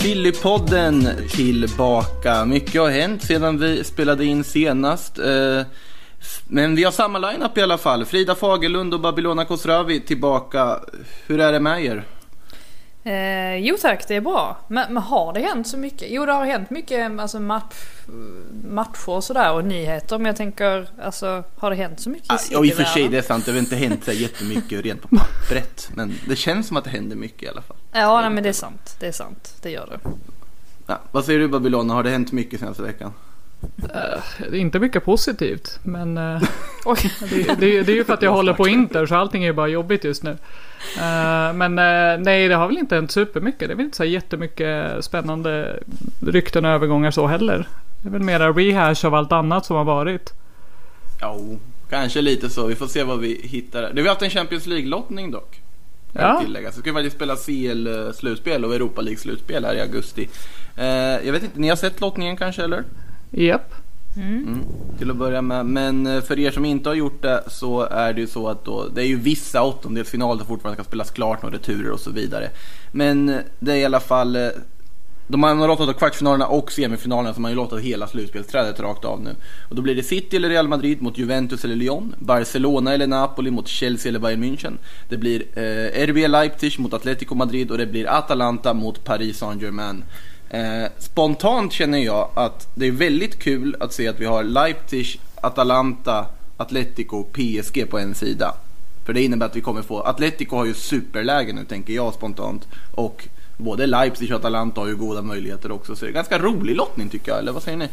Sillypodden tillbaka. Mycket har hänt sedan vi spelade in senast. Eh, men vi har samma lineup i alla fall. Frida Fagerlund och Babylona Kosravi tillbaka. Hur är det med er? Eh, jo tack, det är bra. Men, men har det hänt så mycket? Jo det har hänt mycket alltså match, matcher och sådär och nyheter. Men jag tänker, alltså har det hänt så mycket Ah, i ja, i och för sig, det är sant. Det har inte hänt så jättemycket rent på pappret. Men det känns som att det händer mycket i alla fall. Ja, nej, men det är sant. Det är sant. Det gör det. Ja, vad säger du Babylona? Har det hänt mycket senaste veckan? Det är inte mycket positivt, men eh, det, det, det är ju för att jag håller på Inter så allting är ju bara jobbigt just nu. Eh, men eh, nej, det har väl inte hänt supermycket. Det är väl inte så jättemycket spännande rykten och övergångar så heller. Det är väl mera rehash av allt annat som har varit. Ja, kanske lite så. Vi får se vad vi hittar. Det har vi haft en Champions League-lottning dock. Ja. tillägga. Så ska vi faktiskt spela CL-slutspel och Europa League-slutspel här i augusti. Eh, jag vet inte, ni har sett lottningen kanske eller? Japp. Mm, till att börja med. Men eh, för er som inte har gjort det så är det ju så att då, det är ju vissa åttondelsfinaler som fortfarande ska spelas klart och returer och så vidare. Men eh, det är i alla fall eh, de har lottat kvartsfinalerna och semifinalerna så man har ju lottat hela slutspelsträdet rakt av nu. Och då blir det City eller Real Madrid mot Juventus eller Lyon. Barcelona eller Napoli mot Chelsea eller Bayern München. Det blir eh, RB Leipzig mot Atletico Madrid och det blir Atalanta mot Paris Saint-Germain. Eh, spontant känner jag att det är väldigt kul att se att vi har Leipzig, Atalanta, Atletico, PSG på en sida. För det innebär att vi kommer få, Atletico har ju superläge nu tänker jag spontant. Och både Leipzig och Atalanta har ju goda möjligheter också. Så det är ganska rolig lottning tycker jag, eller vad säger ni?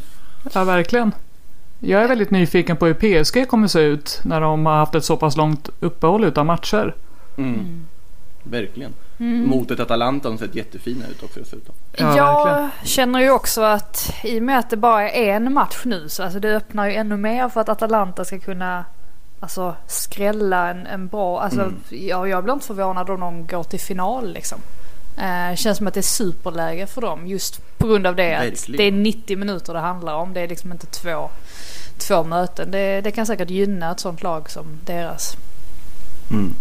Ja, verkligen. Jag är väldigt nyfiken på hur PSG kommer se ut när de har haft ett så pass långt uppehåll utan matcher. Mm. Verkligen. Mot ett Atalanta som sett jättefina ut också dessutom. Ja, jag verkligen. känner ju också att i och med att det bara är en match nu så alltså det öppnar ju ännu mer för att Atalanta ska kunna alltså, skrälla en, en bra... Alltså, Mm. ja, jag blir inte förvånad om de går till final liksom. Eh, känns som att det är superläge för dem just på grund av det att Verkligen. det är 90 minuter det handlar om. Det är liksom inte två, två möten. Det, det kan säkert gynna ett sånt lag som deras. Mm.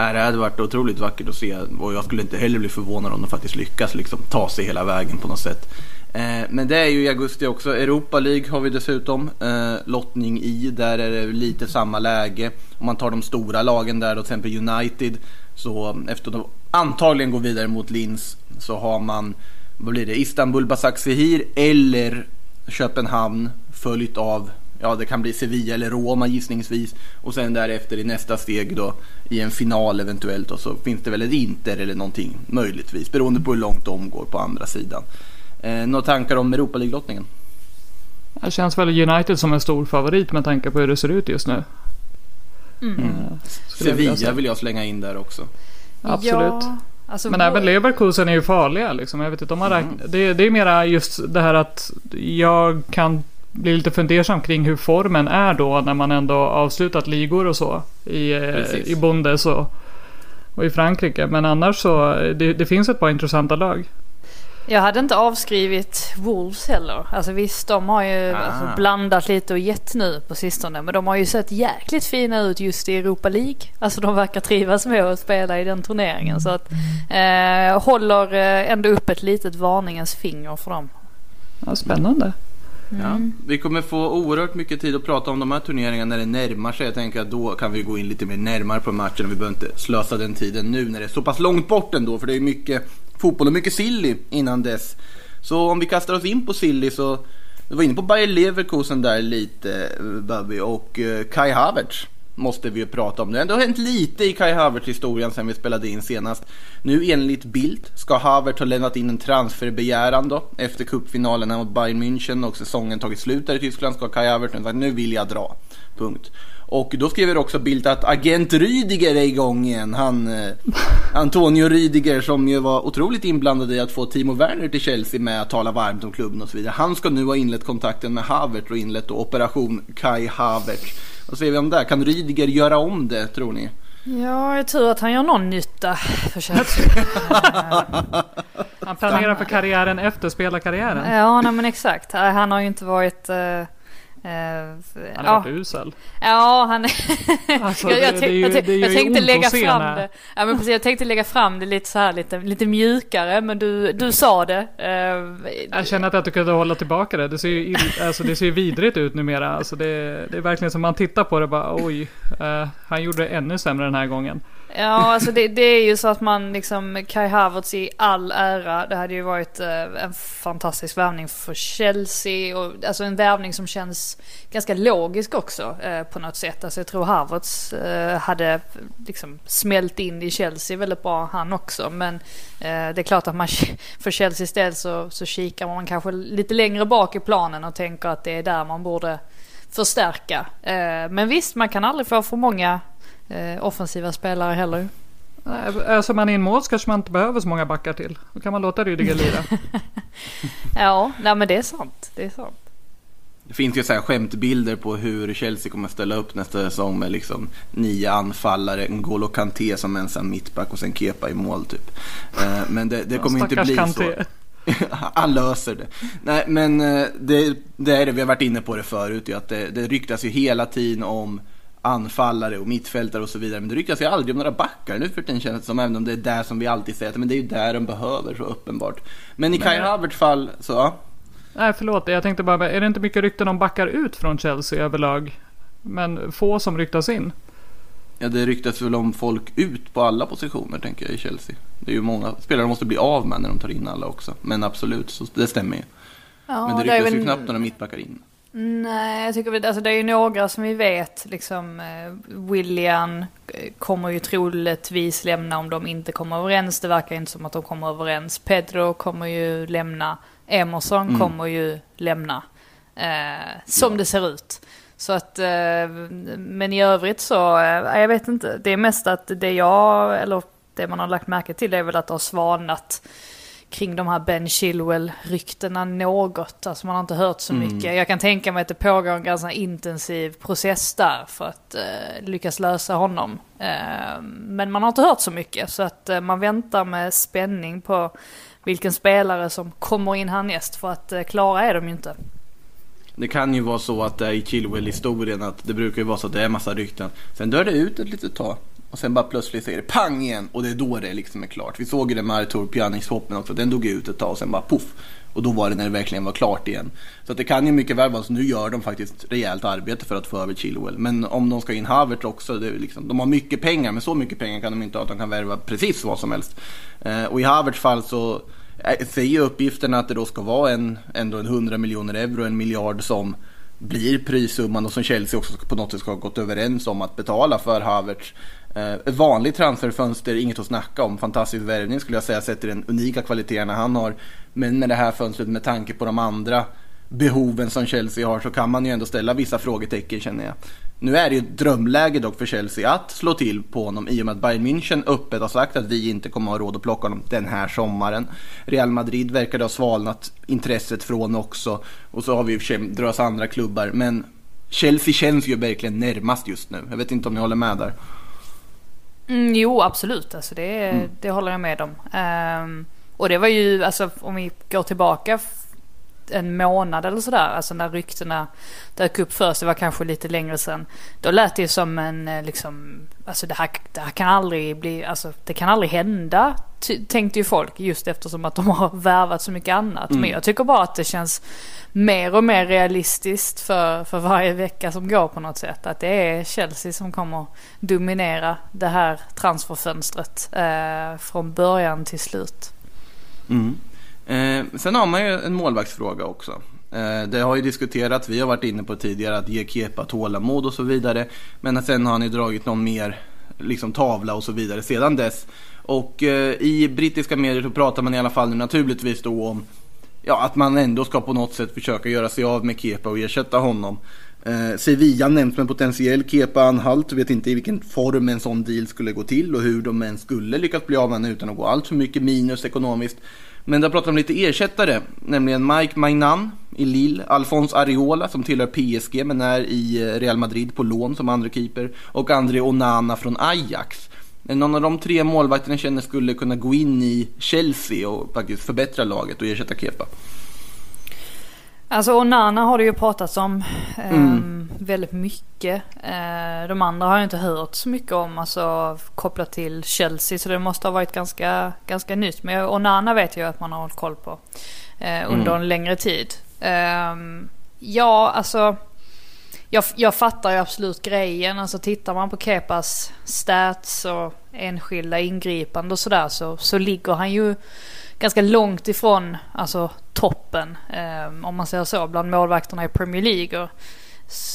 Nej, det hade varit otroligt vackert att se och jag skulle inte heller bli förvånad om de faktiskt lyckas liksom, ta sig hela vägen på något sätt. Eh, men det är ju i augusti också. Europa League har vi dessutom eh, lottning i. Där är det lite samma läge. Om man tar de stora lagen där, då, till exempel United. Så efter att de antagligen går vidare mot Linz så har man, vad blir det, Istanbul Basaksehir eller Köpenhamn följt av Ja, det kan bli Sevilla eller Roma gissningsvis. Och sen därefter i nästa steg då i en final eventuellt. Och så finns det väl ett Inter eller någonting möjligtvis. Beroende på hur långt de går på andra sidan. Eh, några tankar om Europa League-lottningen? Det känns väl United som en stor favorit med tanke på hur det ser ut just nu. Mm. Jag vilja Sevilla vill jag slänga in där också. Absolut. Ja, alltså, Men även Leverkusen är ju farliga liksom. Jag vet inte om man Mm. räknar. Det, det är mera just det här att jag kan bli lite fundersam kring hur formen är då när man ändå avslutat ligor och så. I, eh, Precis. i Bundes och, och i Frankrike. Men annars så det, det finns ett par intressanta lag. Jag hade inte avskrivit Wolves heller. Alltså visst, de har ju Ah. alltså, blandat lite och gett nu på sistone. Men de har ju sett jäkligt fina ut just i Europa League. Alltså de verkar trivas med att spela i den turneringen. Så att eh, håller eh, ändå upp ett litet varningens finger för dem. Ja, spännande. Ja, vi kommer få oerhört mycket tid att prata om de här turneringarna när det närmar sig. Jag tänker att då kan vi gå in lite mer närmare på matchen vi behöver inte slösa den tiden nu när det är så pass långt bort ändå. För det är mycket fotboll och mycket silly innan dess. Så om vi kastar oss in på silly så du var inne på Bayer Leverkusen där lite Babby och eh, Kai Havertz måste vi ju prata om. Det har ändå hänt lite i Kai Havertz historien sen vi spelade in senast. Nu enligt Bild ska Havertz ha lämnat in en transferbegäran då efter cupfinalen mot Bayern München och säsongen tagit slut där i Tyskland ska Kai Havertz nu sagt nu vill jag dra. Punkt. Och då skriver också Bildt att agent Rydiger är igång igen. Han, eh, Antonio Rydiger som ju var otroligt inblandad i att få Timo Werner till Chelsea med att tala varmt om klubben och så vidare. Han ska nu ha inlett kontakten med Havertz och inlett då operation Kai Havertz. Vad säger vi om det? Kan Rydiger göra om det tror ni? Ja, jag tror att han gör någon nytta. Han planerar för karriären efter spelarkarriären. ja, nej men exakt. Han har ju inte varit... eh, Han har ja. varit usel. Ja, han Alltså, jag, det- det tänkte lägga att fram det. Ja, men precis, jag tänkte lägga fram det lite så här lite, lite mjukare, men du, du sa det. Eh, Jag känner att jag inte kunde hålla tillbaka det. Det ser ju, alltså, det ser ju vidrigt ut numera. Alltså, det, det är verkligen som man tittar på det bara oj. eh, han gjorde det ännu sämre den här gången. Ja, alltså det, det är ju så att man liksom, Kai Havertz i all ära, det hade ju varit eh, en fantastisk värvning för Chelsea och alltså en värvning som känns ganska logisk också eh, på något sätt. Alltså jag tror Havertz eh, hade liksom smält in i Chelsea väldigt bra han också. Men eh, det är klart att man för Chelseas del så, så kikar man kanske lite längre bak i planen och tänker att det är där man borde förstärka. Eh, men visst, man kan aldrig få för många eh, offensiva spelare heller. Nej, Öser man in mål kanske man inte behöver så många backar till. Då kan man låta Rydiger lira. Ja, nej men det är sant. Det är sant. Det finns ju så här skämtbilder på hur Chelsea kommer ställa upp nästa säsong med liksom nio anfallare, N'Golo Kanté som ensam mittback och sen Kepa i mål typ. Eh, Men det, det kommer inte Stackars bli Kanté. så. Han löser det. Nej men eh, det, det är det, vi har varit inne på det förut ju, att det, det ryktas ju hela tiden om anfallare och mittfältare och så vidare. Men det ryktas ju aldrig om några backar nu för tiden känns det som, även om det är där som vi alltid säger att men det är ju där de behöver så uppenbart. Men i Kai Havertz fall så, ja. Nej förlåt, jag tänkte bara, är det inte mycket rykten om backar ut från Chelsea överlag? Men få som ryktas in. Ja, det ryktas väl om folk ut på alla positioner tänker jag i Chelsea. Det är ju många spelare de måste bli av med när de tar in alla också. Men absolut, så det stämmer ju. Ja, Men det är ryktas ju väl- knappt några mittbackar in. Nej, jag tycker alltså det är ju några som vi vet, liksom eh, William eh, kommer ju troligtvis lämna om de inte kommer överens. Det verkar inte som att de kommer överens. Pedro kommer ju lämna. Emerson Mm. kommer ju lämna. Eh, som Ja. det ser ut. Så att, eh, men i övrigt så, eh, jag vet inte. Det är mest att det jag, eller det man har lagt märke till är väl att det har svalnat kring de här Ben Chilwell-ryktena något. Alltså man har inte hört så Mm. mycket. Jag kan tänka mig att det pågår en ganska intensiv process där för att eh, lyckas lösa honom. Eh, men man har inte hört så mycket så att eh, man väntar med spänning på vilken spelare som kommer in härnäst för att eh, klara är de ju inte. Det kan ju vara så att det är i Chilwell-historien att det brukar ju vara så att det är massa rykten. Sen dör det ut ett litet tag. Och sen bara plötsligt säger det pang igen och det är då det liksom är klart. Vi såg ju det med Artur Pjanic-hoppen också. Den dog ut ett tag och sen bara poff. Och då var det när det verkligen var klart igen. Så att det kan ju mycket väl vara så nu gör de faktiskt rejält arbete för att få över Chilwell. Men om de ska in Havertz också, det är liksom, de har mycket pengar men så mycket pengar kan de inte ha att de kan värva precis vad som helst. Eh, och i Havertz fall så eh, säger uppgifterna att det då ska vara en, ändå en 100 miljoner euro, en miljard som blir prissumman och som Chelsea också på något sätt ska ha gått överens om att betala för Havertz. Eh, ett vanligt transferfönster, inget att snacka om. Fantastisk värvning skulle jag säga, sett till den unika kvaliteterna han har. Men med det här fönstret, med tanke på de andra behoven som Chelsea har, så kan man ju ändå ställa vissa frågetecken känner jag. Nu är det ju ett drömläge dock för Chelsea att slå till på honom i och med att Bayern München öppet har sagt att vi inte kommer ha råd att plocka honom den här sommaren. Real Madrid verkar det ha svalnat intresset från också. Och så har vi i och för sig drös andra klubbar. Men Chelsea känns ju verkligen närmast just nu. Jag vet inte om ni håller med där. Mm, jo, absolut. Alltså det, Mm. det håller jag med om. Ehm, och det var ju, alltså om vi går tillbaka en månad eller sådär, alltså när ryktena dök upp först, det var kanske lite längre sedan. Då lät det ju som en, eh, liksom, alltså det här, det här kan aldrig bli, alltså det kan aldrig hända, tänkte ju folk, just eftersom att de har värvat så mycket annat. Mm. Men jag tycker bara att det känns mer och mer realistiskt för, för varje vecka som går på något sätt. Att det är Chelsea som kommer dominera det här transferfönstret eh, från början till slut. Mm. Eh, sen har man ju en målvaktsfråga också. Eh, det har ju diskuterats, vi har varit inne på tidigare, att ge Kepa tålamod och så vidare. Men sen har han ju dragit någon mer liksom, tavla och så vidare sedan dess. Och eh, i brittiska medier så pratar man i alla fall nu naturligtvis då om ja, att man ändå ska på något sätt försöka göra sig av med Kepa och ersätta honom. Eh, Sevilla nämns som en potentiell Kepa-anhalt. Vet inte i vilken form en sån deal skulle gå till och hur de ens skulle lyckas bli av med honom utan att gå allt för mycket minus ekonomiskt. Men där pratar de om lite ersättare, nämligen Mike Mainan i Lille, Alphonse Areola som tillhör PSG men är i eh, Real Madrid på lån som andra keeper och André Onana från Ajax. Eh, någon av de tre målvakterna känner skulle kunna gå in i Chelsea och faktiskt förbättra laget och ersätta Kepa? Alltså Onana har det ju pratats om eh, väldigt mycket. Eh, de andra har jag inte hört så mycket om, alltså kopplat till Chelsea. Så det måste ha varit ganska, ganska nytt. Men Onana vet jag att man har hållit koll på eh, under en längre tid. Ehm, ja, alltså. Jag, jag fattar ju absolut grejen. Alltså tittar man på Kepas stats och enskilda ingripande och sådär så, så ligger han ju ganska långt ifrån alltså, toppen. Eh, om man säger så, bland målvakterna i Premier League. Och,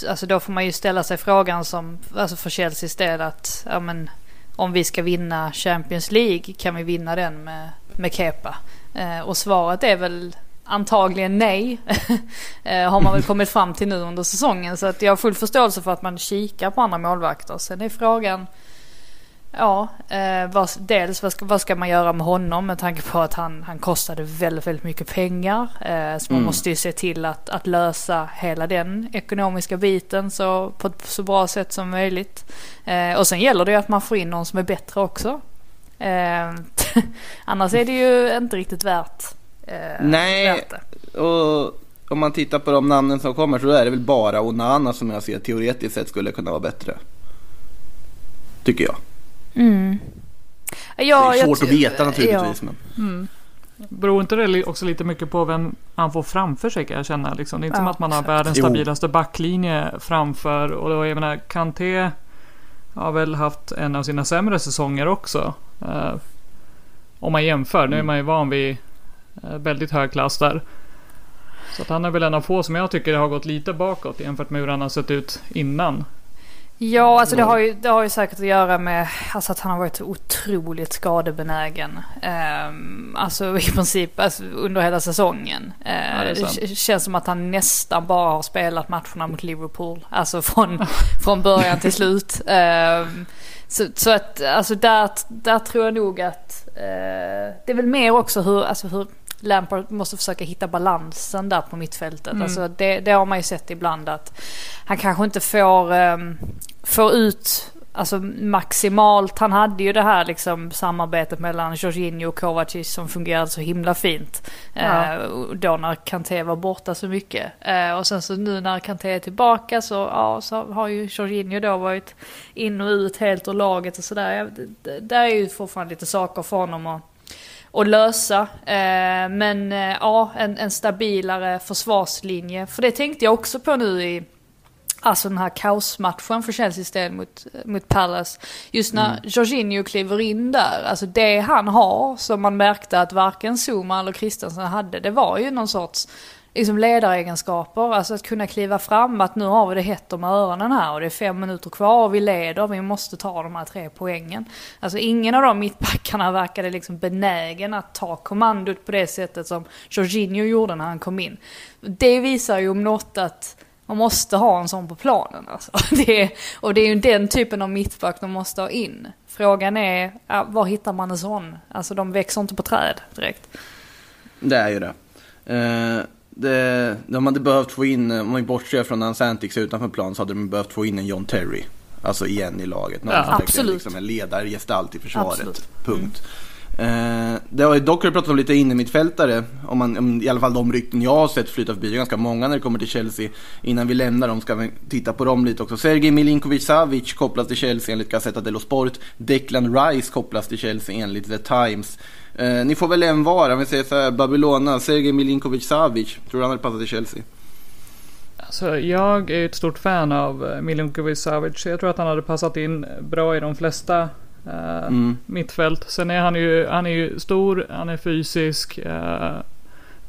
alltså då får man ju ställa sig frågan som, alltså för Chelseas del att, ja men om vi ska vinna Champions League kan vi vinna den med, med Kepa? Eh, och svaret är väl antagligen nej. eh, har man väl kommit fram till nu under säsongen. Så att jag har full förståelse för att man kikar på andra målvakter. Sen är frågan Ja, eh, vad, dels vad ska, vad ska man göra med honom med tanke på att han, han kostade väldigt, väldigt mycket pengar. Eh, så man Mm. måste ju se till att, att lösa hela den ekonomiska biten så, på ett så bra sätt som möjligt. Eh, och sen gäller det ju att man får in någon som är bättre också. Eh, annars är det ju inte riktigt värt, eh, Nej. värt det. Och om man tittar på de namnen som kommer så är det väl bara Onana som jag ser teoretiskt sett skulle kunna vara bättre. Tycker jag. Mm. Ja, det är svårt att veta naturligtvis. ja. Men. Beror inte det också lite mycket på vem han får framför sig kan jag känna. Liksom. Det är inte som Ja, att man har världens stabilaste backlinje framför. Och då, jag menar, Kanté har väl haft en av sina sämre säsonger också. Eh, om man jämför. Nu är man ju van vid eh, väldigt hög klass där. Så att han är väl en av få som jag tycker har gått lite bakåt jämfört med hur han har sett ut innan. Ja, alltså det har, ju, det har ju säkert att göra med alltså att han har varit otroligt skadebenägen. Um, alltså i princip alltså, under hela säsongen. Uh, Ja, det k- känns som att han nästan bara har spelat matcherna mot Liverpool. Alltså från, från början till slut. Um, så, så att alltså där, där tror jag nog att eh, det är väl mer också hur, alltså hur Lampard måste försöka hitta balansen där på mittfältet. Mm. Alltså det, det har man ju sett ibland att han kanske inte får, um, får ut alltså maximalt. Han hade ju det här liksom samarbetet mellan Jorginho och Kovacic som fungerade så himla fint. Ja. Eh, då när Kanté var borta så mycket. Eh, och sen så nu när Kanté är tillbaka så, ja, så har ju Jorginho då varit in och ut helt ur laget och sådär. Det- det- Där är ju fortfarande lite saker för honom att att lösa. Eh, men eh, ja, en, en stabilare försvarslinje. För det tänkte jag också på nu i Alltså den här kaosmatchen för Chelseas del mot, mot Palace. Just när Jorginho kliver in där, alltså det han har som man märkte att varken Zuma eller Christensen hade, det var ju någon sorts liksom ledaregenskaper. Alltså att kunna kliva fram, att nu har vi det hett om öronen här och det är fem minuter kvar och vi leder, vi måste ta de här tre poängen. Alltså ingen av de mittbackarna verkade liksom benägen att ta kommandot på det sättet som Jorginho gjorde när han kom in. Det visar ju om något att man måste ha en sån på planen alltså. Det är, och det är ju den typen av mittback de måste ha in. Frågan är, var hittar man en sån? Alltså de växer inte på träd direkt. Det är ju det. Uh det de hade behövt få in, om man bortser från Santix är utanför plan så hade de behövt få in en John Terry. Alltså igen i laget. Någon Ja, som absolut. Liksom en ledargestalt i försvaret. Absolut. Punkt. Eh, det har ju dock har pratat om lite innermittfältare. Om man, om, I alla fall de rykten jag har sett flyta förbi. Det är ganska många när det kommer till Chelsea. Innan vi lämnar dem ska vi titta på dem lite också. Sergej Milinkovic Savic kopplas till Chelsea enligt Gazzetta dello Sport. Declan Rice kopplas till Chelsea enligt The Times. Eh, ni får väl en var, om vi säger så här, Babylona, Sergej Milinkovic Savic. Tror du han hade passat till Chelsea? Alltså, jag är ju ett stort fan av eh, Milinkovic Savic. Jag tror att han hade passat in bra i de flesta eh, Mm. mittfält. Sen är han ju, han är ju stor, han är fysisk. Jag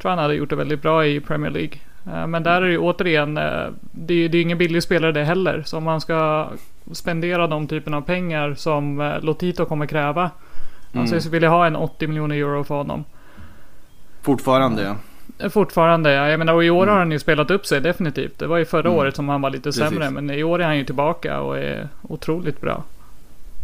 tror han hade gjort det väldigt bra i Premier League. Eh, men där är det ju återigen, det, är- är ingen billig spelare det heller. Så om man ska spendera de typen av pengar som Lotito kommer kräva. Mm. Alltså jag skulle vilja ha en 80 miljoner euro för honom. Fortfarande ja. Fortfarande, ja. Jag menar, och i år har han ju spelat upp sig definitivt. Det var ju förra Mm. året som han var lite Precis. sämre. Men i år är han ju tillbaka och är otroligt bra.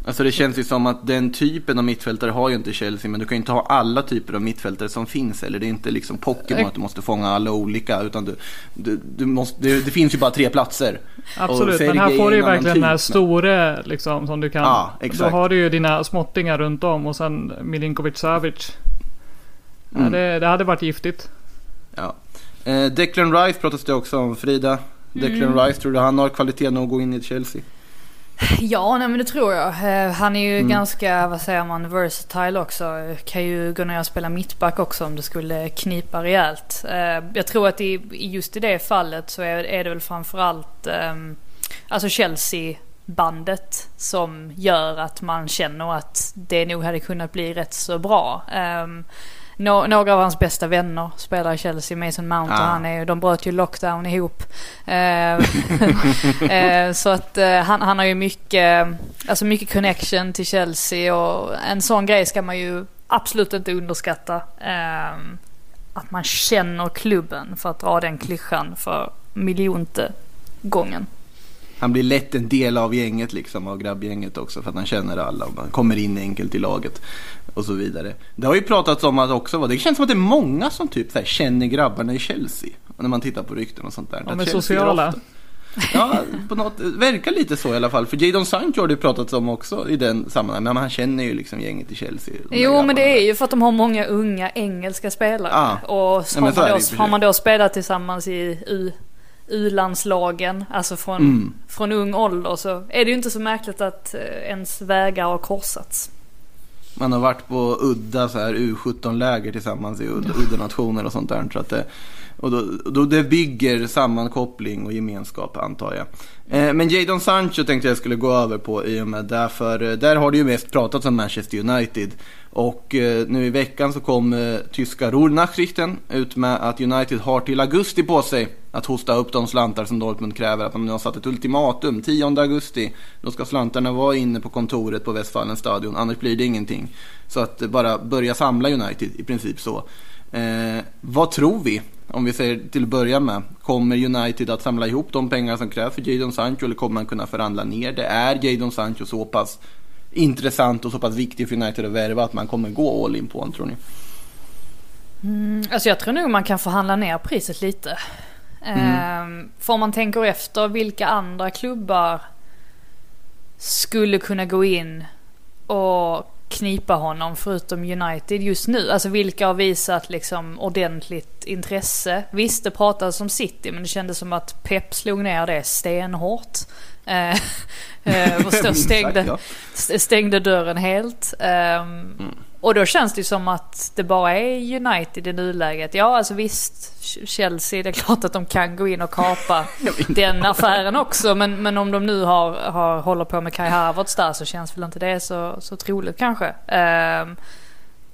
Alltså det känns ju som att den typen av mittfältare har ju inte Chelsea, men du kan ju inte ha alla typer av mittfältare som finns. Eller det är inte liksom Pokémon att du måste fånga alla olika, utan du, du, du måste, det, det finns ju bara tre platser. Absolut, men här får du ju verkligen den här typ, stora liksom som du kan. Ja, exakt. Då har du ju dina småttingar runt om och sen Milinkovic Savic. Ja, Mm. det, det hade varit giftigt. Ja. Eh, Declan Rice pratas det också om. Frida, Declan Rice, tror du han har kvalitet nog att gå in i Chelsea? Ja, nej men det tror jag. Eh, Han är ju Mm. ganska, vad säger man, versatile också. Kan ju gå ner och spela mittback också om det skulle knipa rejält. Eh, Jag tror att i, just i det fallet så är, det väl framförallt ehm, alltså Chelsea-bandet som gör att man känner att det nog hade kunnat bli rätt så bra. Ehm, nå- några av hans bästa vänner spelar i Chelsea, Mason Mount och Ah. han är ju, de bröt ju lockdown ihop. Eh, eh, så att eh, han, han har ju mycket, alltså mycket connection till Chelsea och en sån grej ska man ju absolut inte underskatta. Eh, att man känner klubben för att dra den klyschan för miljonte gången. Han blir lätt en del av gänget liksom, av grabbgänget också för att han känner alla och man kommer in enkelt i laget och så vidare. Det har ju pratats om att också det känns som att det är många som typ så här, känner grabbarna i Chelsea. När man tittar på rykten och sånt där. De är sociala. Ja, på något, verkar lite så i alla fall. För Jadon Sancho har det pratats om också i den sammanhanget. Men han känner ju liksom gänget i Chelsea. Jo men det är ju för att de har många unga engelska spelare. Ja. Och Ja, har, man då, har man då spelat tillsammans i U, U-landslagen, alltså från, Mm. från ung ålder så är det ju inte så märkligt att eh, ens vägar har korsats. Man har varit på udda så här U17-läger tillsammans i udda, udda nationer och sånt där. Så att det, och då, då det bygger sammankoppling och gemenskap antar jag. Eh, men Jadon Sancho tänkte jag skulle gå över på i och med det. För eh, där har det ju mest pratats om Manchester United. Och eh, nu i veckan så kom tyska Ruhrnachrichten ut med att United har till augusti på sig att hosta upp de slantar som Dortmund kräver. Att de nu har satt ett ultimatum. 10 augusti. Då ska slantarna vara inne på kontoret på Westfalen stadion. Annars blir det ingenting. Så att bara börja samla United i princip så. Eh, vad tror vi? Om vi säger till att börja med. Kommer United att samla ihop de pengar som krävs för Jadon Sancho eller kommer man kunna förhandla ner det? Är Jadon Sancho så pass intressant och så pass viktig för United att värva att man kommer gå all in på honom tror ni? Mm, alltså jag tror nog man kan förhandla ner priset lite. Mm. För om man tänker efter vilka andra klubbar skulle kunna gå in och knipa honom förutom United just nu. Alltså vilka har visat liksom ordentligt intresse. Visst det pratades om City men det kändes som att Pep slog ner det stenhårt. Eh, eh, och stängde, stängde dörren helt. Ehm, Och då känns det som att det bara är United i nuläget. Ja, alltså visst, Chelsea, det är klart att de kan gå in och kapa den affären också. Men, men om de nu har, har, håller på med Kai Havertz där så känns väl inte det så, så troligt kanske. Ja,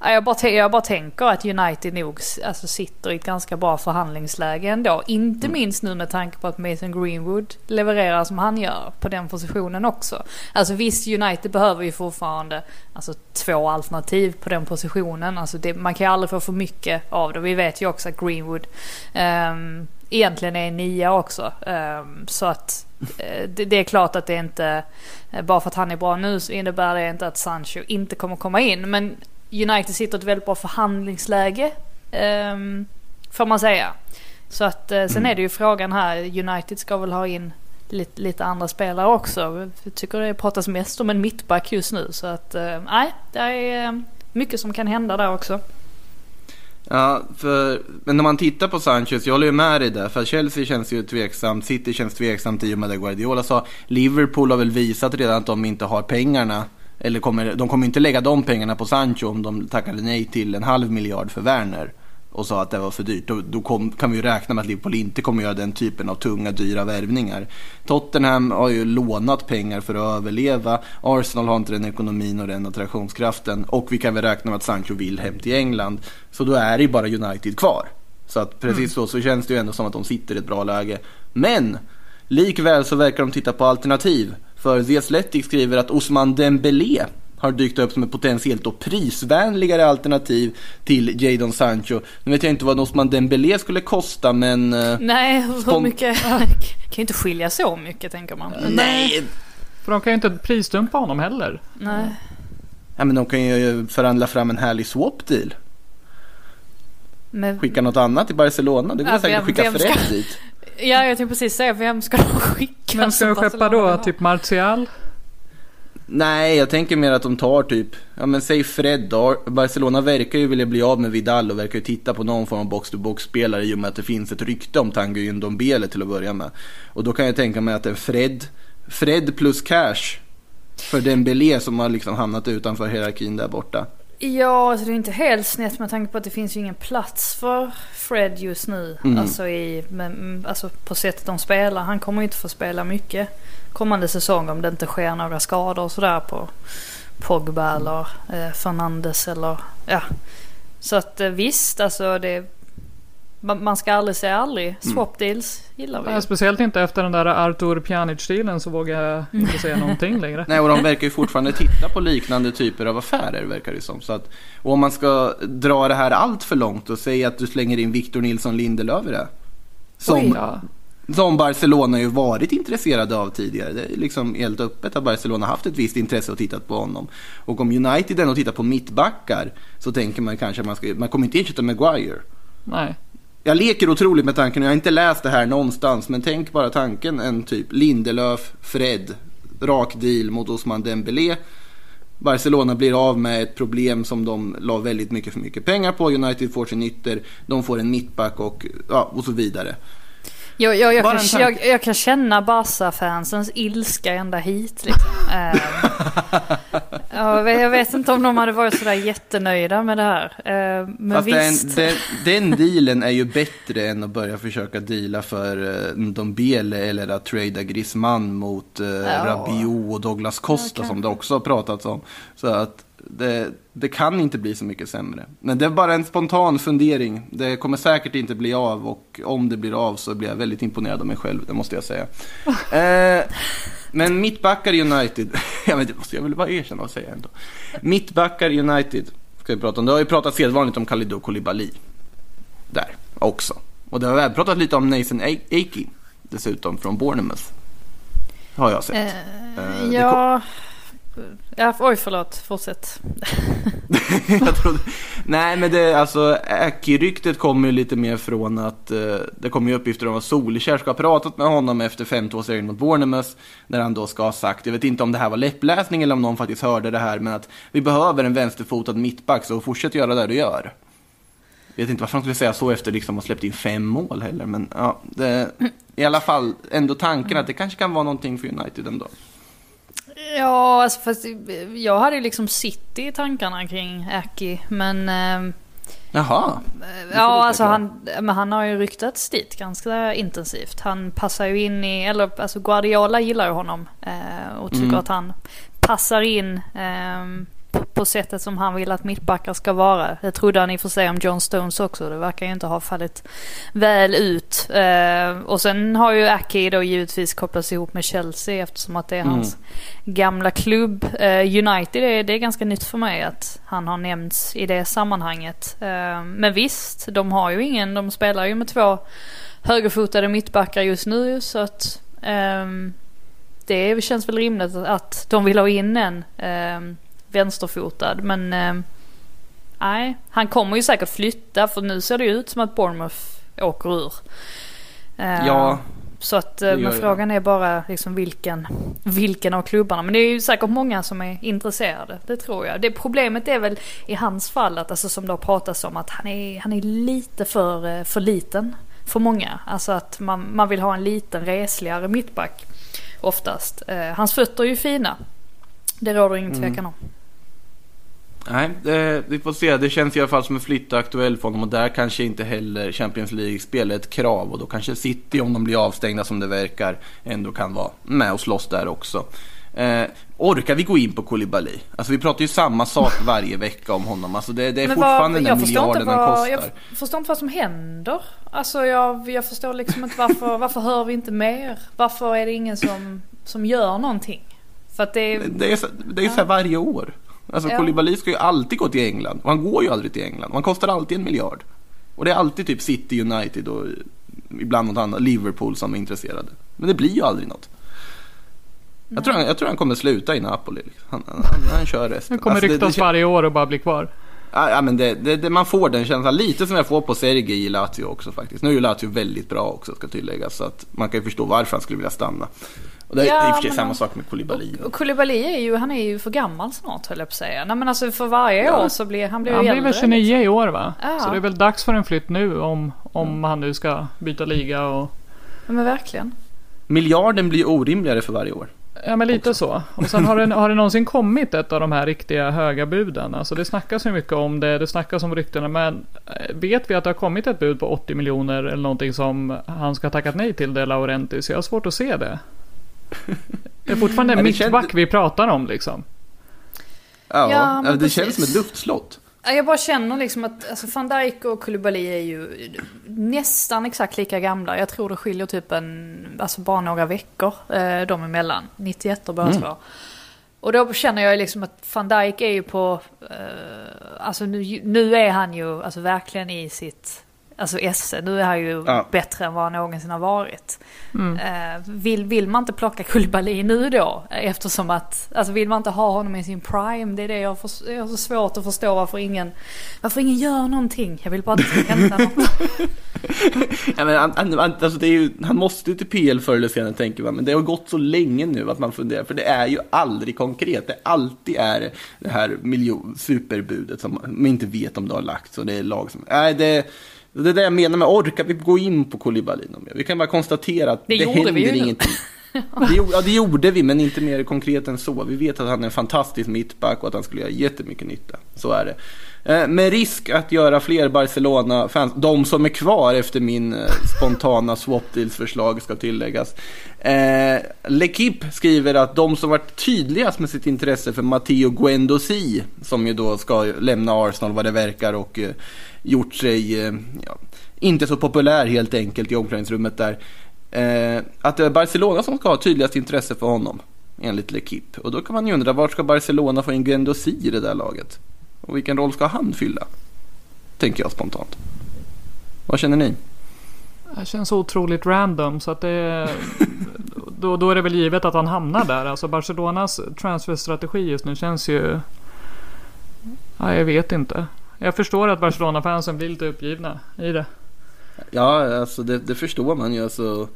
jag, bara, jag bara tänker att United nog alltså, sitter i ett ganska bra förhandlingsläge ändå. Inte minst nu med tanke på att Mason Greenwood levererar som han gör på den positionen också. Alltså visst, United behöver ju fortfarande alltså, två alternativ på den positionen. Alltså, det, man kan ju aldrig få för mycket av det. Vi vet ju också att Greenwood ehm, egentligen är en nia också. Ehm, så att eh, det, det är klart att det inte, eh, bara för att han är bra nu så innebär det inte att Sancho inte kommer komma in. Men United sitter i ett väldigt bra förhandlingsläge. Um, får man säga. Så att eh, sen är det ju frågan här. United ska väl ha in lite, lite andra spelare också. Jag tycker det pratas mest om en mittback just nu. Så att eh, nej, det är eh, mycket som kan hända där också. Ja, för, men när man tittar på Sanchez, jag håller ju med dig där. För Chelsea känns ju tveksamt, City känns tveksamt i och med det Guardiola sa. Liverpool har väl visat redan att de inte har pengarna. Eller kommer, de kommer inte lägga de pengarna på Sancho om de tackade nej till en halv miljard för Werner. Och sa att det var för dyrt. Då, då kom, kan vi ju räkna med att Liverpool inte kommer göra den typen av tunga, dyra värvningar. Tottenham har ju lånat pengar för att överleva. Arsenal har inte den ekonomin och den attraktionskraften. Och vi kan väl räkna med att Sancho vill hem till England. Så då är det ju bara United kvar. Så att precis så, så känns det ju ändå som att de sitter i ett bra läge. Men likväl så verkar de titta på alternativ. För The Athletic skriver att Osman Dembélé har dykt upp som ett potentiellt då prisvänligare alternativ till Jadon Sancho. Nu vet jag inte vad Osman Dembélé skulle kosta men... eh, Nej, hur mycket? kan ju inte skilja så mycket tänker man. Nej! För de kan ju inte prisdumpa honom heller. Nej. Ja, men de kan ju förhandla fram en härlig swap deal. Men, Skicka något annat till Barcelona. Det går Ja, säkert att vem- skicka vem ska- Fred dit. ja, jag tänkte precis säga, vem ska de skicka? Men ska de skeppa då typ Martial? Nej, jag tänker mer att de tar typ, ja men säg Fred då. Barcelona verkar ju vilja bli av med Vidal och verkar ju titta på någon form av box-to-box-spelare i och med att det finns ett rykte om Tanguy Ndombele till att börja med. Och då kan jag tänka mig att en Fred, Fred plus cash för Dembélé som har liksom hamnat utanför hierarkin där borta. Ja, alltså det är inte helt snett med tanke på att det finns ju ingen plats för Fred just nu. Mm. Alltså, i, men, mm, alltså på sättet de spelar. Han kommer ju inte få spela mycket kommande säsong om det inte sker några skador och sådär på Pogba eller eh, Fernandes eller ja. Så att eh, visst, alltså det man, ska aldrig säga aldrig. Swap deals gillar vi. Ja, speciellt inte efter den där Artur Pjanic-stilen så vågar jag inte säga någonting längre. Nej, och de verkar ju fortfarande titta på liknande typer av affärer verkar det som. Så att, och om man ska dra det här allt för långt och säga att du slänger in Victor Nilsson Lindelöf i det. Som, Ja. som Barcelona ju varit intresserade av tidigare. Det är liksom helt öppet att Barcelona haft ett visst intresse och tittat på honom. Och om United ändå tittar på mittbackar så tänker man kanske att man, ska, man kommer inte ersätta Maguire. Nej. Jag leker otroligt med tanken, jag har inte läst det här någonstans, men tänk bara tanken en typ Lindelöf, Fred, rak deal mot Osman Dembélé. Barcelona blir av med ett problem som de la väldigt mycket för mycket pengar på. United får sin ytter, de får en mittback och, ja, och så vidare. Jag, jag, jag, Bara kan, jag, jag kan känna Barca-fansens ilska ända hit. Liksom. Ja, jag vet- jag vet inte om de hade varit sådär jättenöjda med det här. Ehm, men Fast den, visst. den, den dealen är ju bättre än att börja försöka deala för uh, Ndombele eller att trada Griezmann mot uh, Ja. Rabiot och Douglas Costa Ja, som det också har pratats om. Så att det, det kan inte bli så mycket sämre. Men det är bara en spontan fundering. Det kommer säkert inte bli av och om det blir av så blir jag väldigt imponerad av mig själv, det måste jag säga. Eh, men mittbackar United, ja, men det måste jag väl bara erkänna och säga ändå. Mittbackar United ska vi prata om. Det har ju pratat sedvanligt om Kalidou Koulibaly. Där också. Och det har även pratat lite om Nathan A- Akey dessutom från Bournemouth. Har jag sett. Eh, det ja, ja, oj förlåt, fortsätt. jag trodde... Nej men det, alltså Aki-ryktet kommer ju lite mer från att eh, det kommer ju uppgifter om att Solskjaer ska ha pratat med honom efter 5-2-serien mot Bournemouth. Där han då ska ha sagt, jag vet inte om det här var läppläsning eller om någon faktiskt hörde det här, men att vi behöver en vänsterfotad mittback så fortsätt göra det du gör. Jag vet inte varför han skulle säga så efter liksom att ha släppt in fem mål heller, men ja, det, i alla fall ändå tanken att det kanske kan vara någonting för United ändå. Ja, alltså fast jag hade ju liksom City i tankarna kring Aki. Men ehm, Jaha, ja, alltså han, men han har ju ryktats dit ganska intensivt. Han passar ju in i, eller alltså Guardiola gillar ju honom. eh, Och tycker Mm. att han passar in ehm, på, på sättet som han vill att mittbackar ska vara. Det trodde han i och för sig om John Stones också. Det verkar ju inte ha fallit väl ut. Eh, och sen har ju Aki då givetvis kopplats ihop med Chelsea eftersom att det är Mm. hans gamla klubb. Eh, United är, det är ganska nytt för mig att han har nämnts i det sammanhanget. Eh, men visst, de har ju ingen, de spelar ju med två högerfotade mittbackar just nu så att ehm, det känns väl rimligt att de vill ha in en ehm, vänsterfotad. Men ehm, nej, han kommer ju säkert flytta för nu ser det ju ut som att Bournemouth åker ur. Eh, Ja, Så att, eh, men frågan är bara liksom vilken, vilken av klubbarna. Men det är ju säkert många som är intresserade. Det tror jag. Det problemet är väl i hans fall att, alltså som det har pratats om, att han är, han är lite för, eh, för liten för många. Alltså att man, man vill ha en liten resligare mittback oftast. Eh, hans fötter är ju fina. Det råder ingen Mm. tvekan om. Nej, det, vi får se. Det känns i alla fall som en flytt aktuell för honom och där kanske inte heller Champions League-spel är ett krav och då kanske City, om de blir avstängda som det verkar, ändå kan vara med och slåss där också. Eh, orkar vi gå in på Koulibaly? Alltså vi pratar ju samma sak varje vecka om honom. Alltså det, det är Men fortfarande den förstår inte miljarden han vad, kostar. Jag förstår inte vad som händer. Alltså jag, jag förstår liksom inte varför, varför hör vi inte mer? Varför är det ingen som, som gör någonting? För att det är... Det är, så- det är så här varje år. Alltså Ja. Koulibaly ska ju alltid gå till England och han går ju aldrig till England. Han kostar alltid en miljard. Och det är alltid typ City, United och ibland något annat, Liverpool som är intresserade. Men det blir ju aldrig något. Jag tror, han, jag tror han kommer sluta i Napoli. Han, han, han, han kör resten. Nu kommer Alltså, det- ryktas det, kän- varje år och bara bli kvar. Ja, men det, det, det, man får den känslan. Lite som jag får på Sergej i Lazio också faktiskt. Nu är ju Lazio väldigt bra också ska tilläggas. Så att man kan ju förstå varför han skulle vilja stanna. Och det är Ja, i och för sig men samma sak med Koulibaly. Och Koulibaly är ju, han är ju för gammal snart höll jag på att säga. Nej men alltså för varje Ja. år så blir han blir Han ju blir väl äldre. 29 liksom. i år va? Ja. Så det är väl dags för en flytt nu om, om han nu ska byta liga och... Ja, men verkligen. Miljarden blir orimligare för varje år. Ja men lite så. Och sen har det, har det någonsin kommit ett av de här riktiga höga buden? Alltså det snackas ju mycket om det, det snackas om ryktena men eh, vet vi att det har kommit ett bud på 80 miljoner eller någonting som han ska ha tackat nej till det Laurentis? Jag har svårt att se det. Det är fortfarande Ja, det känns- mittback vi pratar om liksom. Ja, Ja, men det precis. känns som ett luftslott. Ja, Jag bara känner liksom att alltså van Dijk och Koulibaly är ju nästan exakt lika gamla. Jag tror det skiljer typ en, alltså bara några veckor eh, dem emellan. 91 och bara Mm. två. Och då känner jag liksom att van Dijk är ju på, eh, alltså nu, nu är han ju alltså verkligen i sitt, alltså esse. Nu är ju Ja. bättre än vad han någonsin har varit. Mm. Eh, vill, vill man inte plocka Koulibaly nu då? Eftersom att, alltså vill man inte ha honom i sin prime? Det är det jag, för, jag har så svårt att förstå varför ingen, varför ingen gör någonting. Jag vill bara att det ska hända något. Ja, men han, han, han- alltså det är ju, han måste ju till PL förr eller senare tänker man. Men det har gått så länge nu att man funderar. För det är ju aldrig konkret. Det alltid är det här miljon, superbudet som man inte vet om det har lagts. Och det är lag som... Nej, det, det är det jag menar med orkar vi gå in på Koulibaly mer? Vi kan bara konstatera att Det det, händer vi ju ingenting. Det ja, det gjorde vi, men inte mer konkret än så. Vi vet att han är en fantastisk mittback och att han skulle göra jättemycket nytta. Så är det. Eh, med risk att göra fler Barcelona-fans, de som är kvar efter min eh, spontana swap deals-förslag ska tilläggas. Eh, L'Equipe skriver att de som varit tydligast med sitt intresse för Matteo Guendouzi, som ju då ska lämna Arsenal vad det verkar och eh, gjort sig eh, ja, inte så populär helt enkelt i omklädningsrummet där. Eh, att det är Barcelona som ska ha tydligast intresse för honom, enligt L'Equipe. Och då kan man ju undra, vart ska Barcelona få in Guendouzi i det där laget? Och vilken roll ska han fylla? Tänker jag spontant. Vad känner ni? Det känns otroligt random så att det... Då, då är det väl givet att han hamnar där. Alltså Barcelonas transferstrategi just nu känns ju... Ja, jag vet inte. Jag förstår att Barcelona-fansen blir lite uppgivna i det. Ja, alltså det, det förstår man ju. Alltså,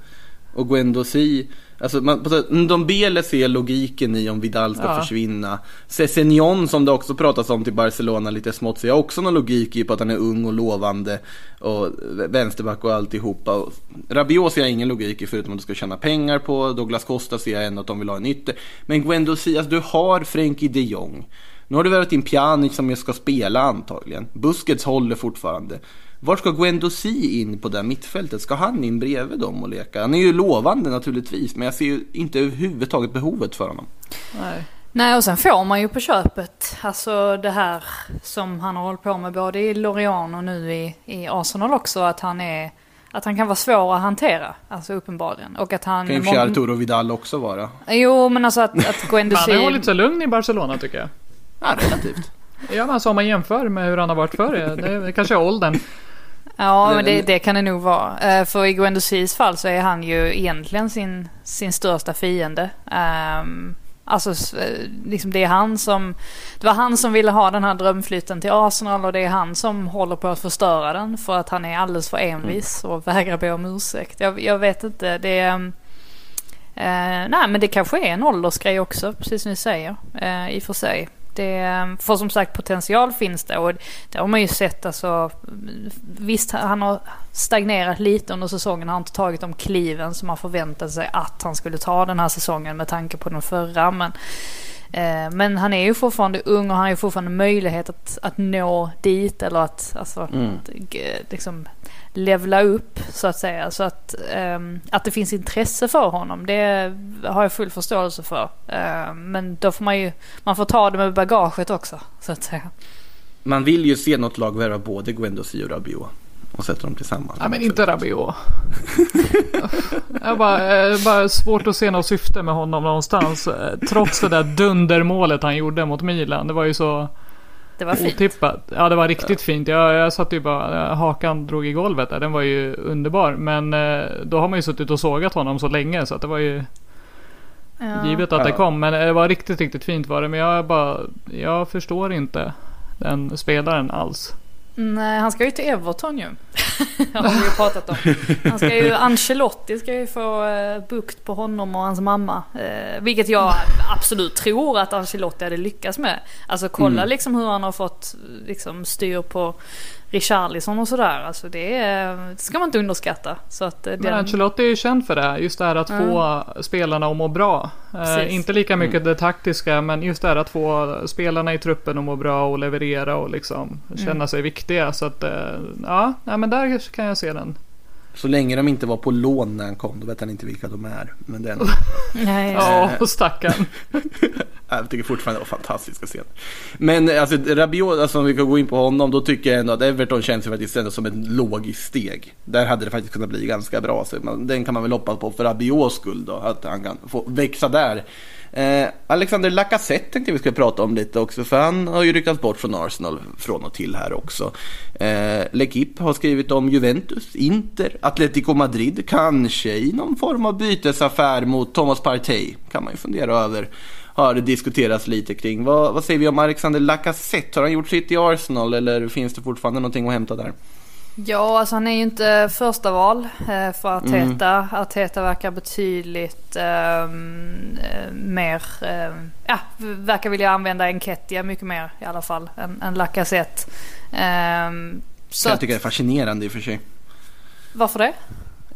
och Guendouzi, alltså man, sätt- de Bele ser logiken i om Vidal ska Ja. försvinna. Sessignon som det också pratas om till Barcelona lite smått ser jag också någon logik i på att han är ung och lovande och vänsterback och alltihopa. Och Rabiot ser jag ingen logik i förutom att du ska tjäna pengar på. Douglas Costa ser jag ändå att de vill ha en ytter. Men Guendouzi, alltså du har Frenkie de Jong. Nu har du värvat in Pjanic som ju ska spela antagligen. Busquets håller fortfarande. Var ska Guendouzi in på det här mittfältet? Ska han in bredvid dem och leka? Han är ju lovande naturligtvis, men jag ser ju inte överhuvudtaget behovet för honom. Nej. Nej och sen får man ju på köpet, alltså det här som han har hållit på med både i Lorient och nu i, i Arsenal också, att han är att han kan vara svår att hantera, alltså uppenbarligen. Och att han... Kan ju Arturo Vidal också vara. Jo men alltså att, att Han Guendouzi... har ju hållit sig lugn i Barcelona tycker jag. Ja, relativt. Ja, men alltså om man jämför med hur han har varit förr. Det, det kanske är åldern. Ja, men det, det kan det nog vara. Eh, För i Guendouzis fall så är han ju egentligen sin, sin största fiende. Ehm, alltså, eh, liksom det är han som... Det var han som ville ha den här drömflytten till Arsenal och det är han som håller på att förstöra den för att han är alldeles för envis och vägrar be om ursäkt. Jag, jag vet inte, det är... Eh, nej men det kanske är en åldersgrej också, precis som ni säger. Eh, I och för sig. Det, för som sagt potential finns det och det har man ju sett alltså. Visst han har stagnerat lite under säsongen. Han har inte tagit de kliven som man förväntade sig att han skulle ta den här säsongen med tanke på den förra. Men, eh, men han är ju fortfarande ung och han har ju fortfarande möjlighet att, att nå dit eller att alltså, Mm. g- liksom levla upp så att säga. Så att, ehm, att det finns intresse för honom det har jag full förståelse för. Ehm, men då får man ju, man får ta det med bagaget också så att säga. Man vill ju se något lag värva både Guendouzi och Rabiot. och sätter dem tillsammans. Nej men inte Rabiot. jag bara, eh, bara svårt att se något syfte med honom någonstans. Eh, Trots det där dundermålet han gjorde mot Milan. Det var ju så Det var fint. otippat. Ja det var riktigt fint. Jag, jag satt ju bara, hakan drog i golvet där. Den var ju underbar. Men eh, då har man ju suttit och sågat honom så länge så att det var ju Ja. givet att det Ja. kom. Men det var riktigt, riktigt fint var det. Men jag bara, jag förstår inte den spelaren alls. Nej, han ska ju till Everton ju. har vi ju pratat om. Han ska ju, Ancelotti ska ju få eh, bukt på honom och hans mamma. Eh, vilket jag absolut tror att Ancelotti hade lyckats med. Alltså kolla Mm. liksom hur han har fått liksom, styr på Richarlison och sådär. Alltså det, är, det ska man inte underskatta. Så att, eh, Men den, Ancelotti är ju känd för det. Just det här att Mm. få spelarna att må bra. Eh, inte lika mycket det taktiska men just det här att få spelarna i truppen att må bra och leverera och liksom känna Mm. sig viktiga. Så att eh, ja, nej, men där kan jag se den. Så länge de inte var på lån när han kom, då vet han inte vilka de är. Men den, nej, Ja, och stackarn. jag tycker fortfarande det var fantastiska scener. Men alltså Rabiot, alltså om vi kan gå in på honom, då tycker jag ändå att Everton känns ju faktiskt ändå som ett logiskt steg. Där hade det faktiskt kunnat bli ganska bra. Så man, den kan man väl hoppas på för Rabiots skull då, att han kan få växa där. Eh, Alexander Lacazette tänkte jag vi skulle prata om lite också, för han har ju ryktats bort från Arsenal från och till här också. Eh, L'Equipe har skrivit om Juventus, Inter, Atletico Madrid, kanske i någon form av bytesaffär mot Thomas Partey. Kan man ju fundera över. Har det diskuterats lite kring. Vad, vad säger vi om Alexander Lacazette? Har han gjort sitt i Arsenal eller finns det fortfarande någonting att hämta där? Ja, alltså han är ju inte första val eh, för Arteta. Mm. Arteta verkar betydligt ehm, eh, mer, ehm, ja, verkar vilja använda Enketia mycket mer i alla fall än, än Lacazette. Ehm, så jag tycker det är fascinerande i och för sig. varför det?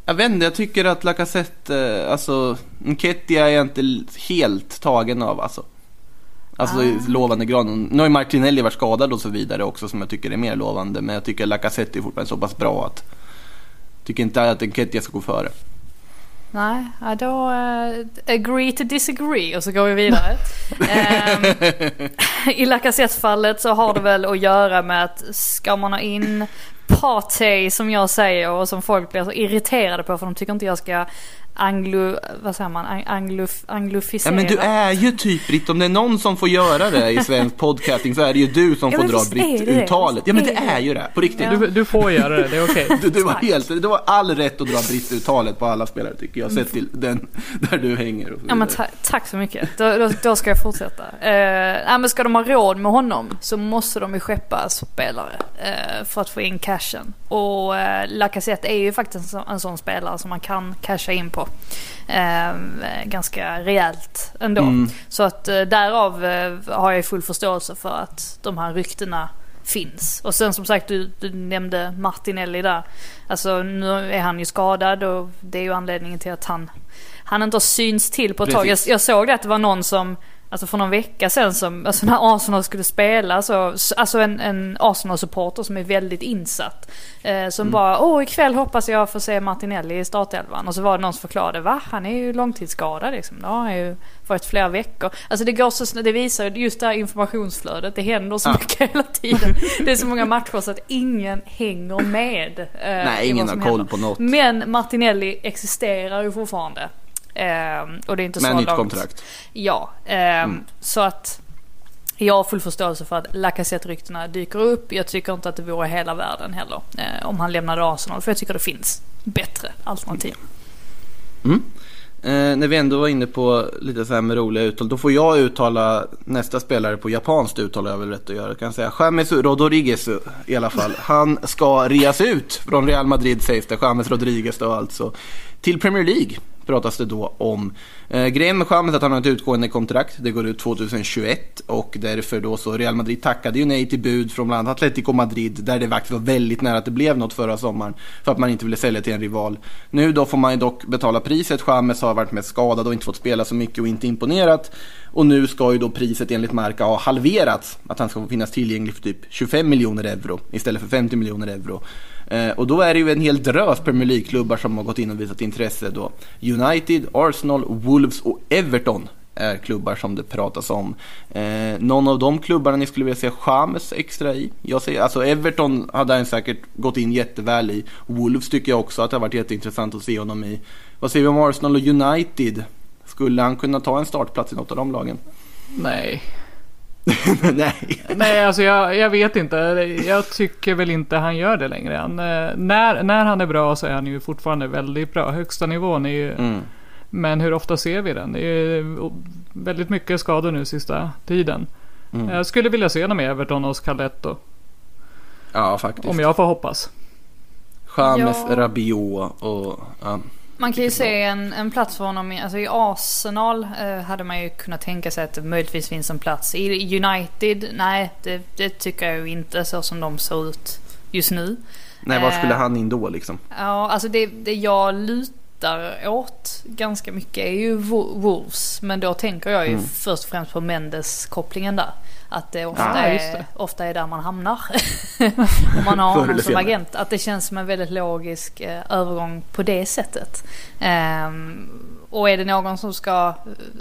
Jag vet inte, jag tycker att Lacazette, eh, alltså Nketiah är jag inte helt tagen av alltså. Alltså i lovande grad. Nu har ju Martinelli varit skadad och så vidare också som jag tycker är mer lovande. Men jag tycker Lacazette är fortfarande så pass bra att tycker inte att Nketiah ska gå före. Nej, då eh, agree to disagree och så går vi vidare. Ehm, I Lacazette-fallet så har det väl att göra med att ska man ha in Partey som jag säger och som folk blir så irriterade på för de tycker inte jag ska anglo, vad säger man, Ang- anglo, Ja men du är ju typ Britt, om det är någon som får göra det i svensk podcasting så är det ju du som Ja, får dra. Britt-uttalet. Ja men det är ju det, på riktigt. Du, du får göra det, det är okej. Du, du, var Tack. helt, du har all rätt att dra Britt-uttalet på alla spelare tycker jag. Sett till den där du hänger och så Ja men ta- tack så mycket. Då, då, då ska jag fortsätta. Eh, nej, men ska de ha råd med honom så måste de ju skeppa spelare eh, för att få in cashen. Och eh, Lacazette är ju faktiskt en, så, en sån spelare som man kan casha in på. Eh, ganska rejält ändå. Mm. Så att eh, därav eh, har jag full förståelse för att de här ryktena finns. Och sen som sagt du, du nämnde Martinelli där. Alltså nu är han ju skadad och det är ju anledningen till att han, han inte har syns till på ett tag. Jag, jag såg det att det var någon som Alltså för någon vecka sedan som, alltså när Arsenal skulle spela så, alltså en, en Arsenal-supporter som är väldigt insatt. Eh, som bara, åh ikväll hoppas jag få se Martinelli i startelvan. Och så var det någon som förklarade, va? Han är ju långtidsskadad liksom. Det har han ju varit flera veckor. Alltså det går så det visar ju just det här informationsflödet. Det händer så Ja. mycket hela tiden. Det är så många matcher så att ingen hänger med. eh, Nej, ingen har koll händer. på något. Men Martinelli existerar ju fortfarande. Ehm, och det är inte Med så nytt långt. kontrakt. Ja, ehm, så att jag har full förståelse för att Lacazette-ryktena dyker upp. Jag tycker inte att det vore hela världen heller eh, om han lämnade Arsenal. För jag tycker det finns bättre alternativ. Mm. Eh, när vi ändå var inne på lite så här med roliga uttal, då får jag uttala nästa spelare på japanskt uttal jag väl rätt att göra. Jag kan säga James Rodriguez i alla fall. Han ska reas ut från Real Madrid sägs det. James Rodriguez då alltså. Till Premier League pratas det då om. Eh, grejen med Chamez är att han har ett utgående kontrakt. Det går ut 2021 och därför då så Real Madrid tackade ju nej till bud från bland annat Atletico Madrid där det faktiskt var väldigt nära att det blev något förra sommaren för att man inte ville sälja till en rival. Nu då får man ju dock betala priset. Chamez har varit med skadad och inte fått spela så mycket och inte imponerat. Och nu ska ju då priset enligt Marca ha halverats. Att han ska få finnas tillgänglig för typ 25 miljoner euro istället för 50 miljoner euro. Eh, och då är det ju en hel drös Premier League-klubbar som har gått in och visat intresse då. United, Arsenal, Wolves och Everton är klubbar som det pratas om. Eh, någon av de klubbarna ni skulle vilja se Chamez extra i? Jag säger, alltså Everton hade han säkert gått in jätteväl i. Wolves tycker jag också att det har varit jätteintressant att se honom i. Vad säger vi om Arsenal och United? Skulle han kunna ta en startplats i något av de lagen? Nej. Nej. Nej, alltså jag, jag vet inte. Jag tycker väl inte han gör det längre. Han, eh, när, när han är bra så är han ju fortfarande väldigt bra. Högsta nivån är ju... Mm. Men hur ofta ser vi den? Det är väldigt mycket skador nu sista tiden. Mm. Jag skulle vilja se honom i Everton och Scalletto. Ja, faktiskt. Om jag får hoppas. James, Ja. Rabiot och... Ja. Man kan ju se en, en plats för honom. i- Alltså i Arsenal eh, hade man ju kunnat tänka sig att det möjligtvis finns en plats. I United, nej det, det tycker jag ju inte så som de ser ut just nu. Nej, var skulle Eh. han in då liksom? Ja, alltså det, det jag lutar åt ganska mycket är ju Wo- Wolves. Men då tänker jag ju Mm. först och främst på Mendes-kopplingen där. Att det ofta, just är, det. ofta är där man hamnar. Om man har honom som agent. Att det känns som en väldigt logisk eh, övergång på det sättet. Ehm, och är det någon som ska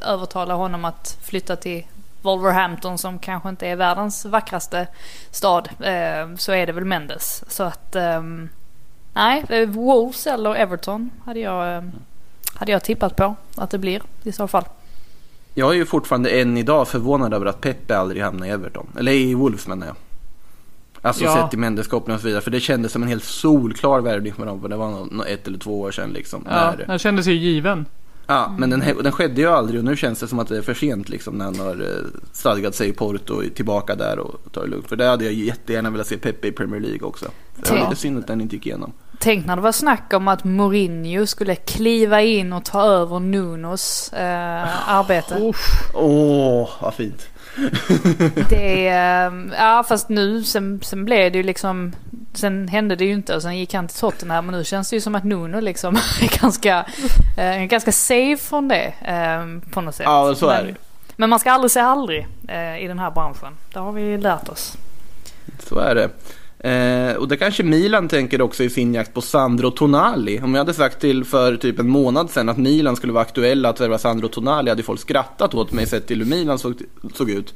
eh, övertala honom att flytta till Wolverhampton som kanske inte är världens vackraste stad eh, så är det väl Mendes. Så att ehm, nej, eh, Wolves eller Everton hade jag, eh, hade jag tippat på att det blir i så fall. Jag är ju fortfarande än idag förvånad över att Pepe aldrig hamnade i Everton. Eller i Wolves menar jag. Alltså Ja. sett till Mendes-kopplingen och så vidare. För det kändes som en helt solklar värvning för dem. För det var nå- ett eller två år sedan liksom. Ja, När, han kände sig given. ja men den, den skedde ju aldrig och nu känns det som att det är för sent liksom. När han har eh, stadgat sig i Porto och är tillbaka där och tar det lugnt. För det hade jag jättegärna velat se Pepe i Premier League också. Det var Ja. lite synd att den inte gick igenom. Tänk när det var snack om att Mourinho skulle kliva in och ta över Nunos eh, arbete. Åh, vad fint. Det, eh, ja fast nu sen, sen blev det ju liksom Sen hände det ju inte och sen gick han till Tottenham men nu känns det ju som att Nuno liksom är ganska, eh, ganska safe från det eh, på något sätt. Ja, så är men, det. men man ska aldrig säga aldrig eh, i den här branschen. Det har vi lärt oss. Så är det. Eh, och det kanske Milan tänker också i sin jakt på Sandro Tonali. Om jag hade sagt till för typ en månad sedan att Milan skulle vara aktuella att värva Sandro Tonali hade folk skrattat åt mig sett till hur Milan såg, såg ut.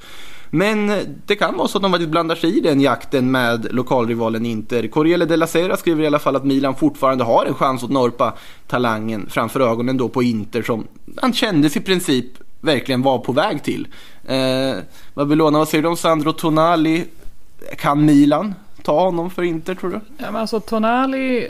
Men eh, det kan vara så att de faktiskt blandar sig i den jakten med lokalrivalen Inter. Corriere della Sera skriver i alla fall att Milan fortfarande har en chans att norpa talangen framför ögonen då på Inter som han kändes i princip verkligen var på väg till. Eh, Babylona, vad säger du om Sandro Tonali? Kan Milan ta honom för Inter tror du? Ja, men alltså Tonali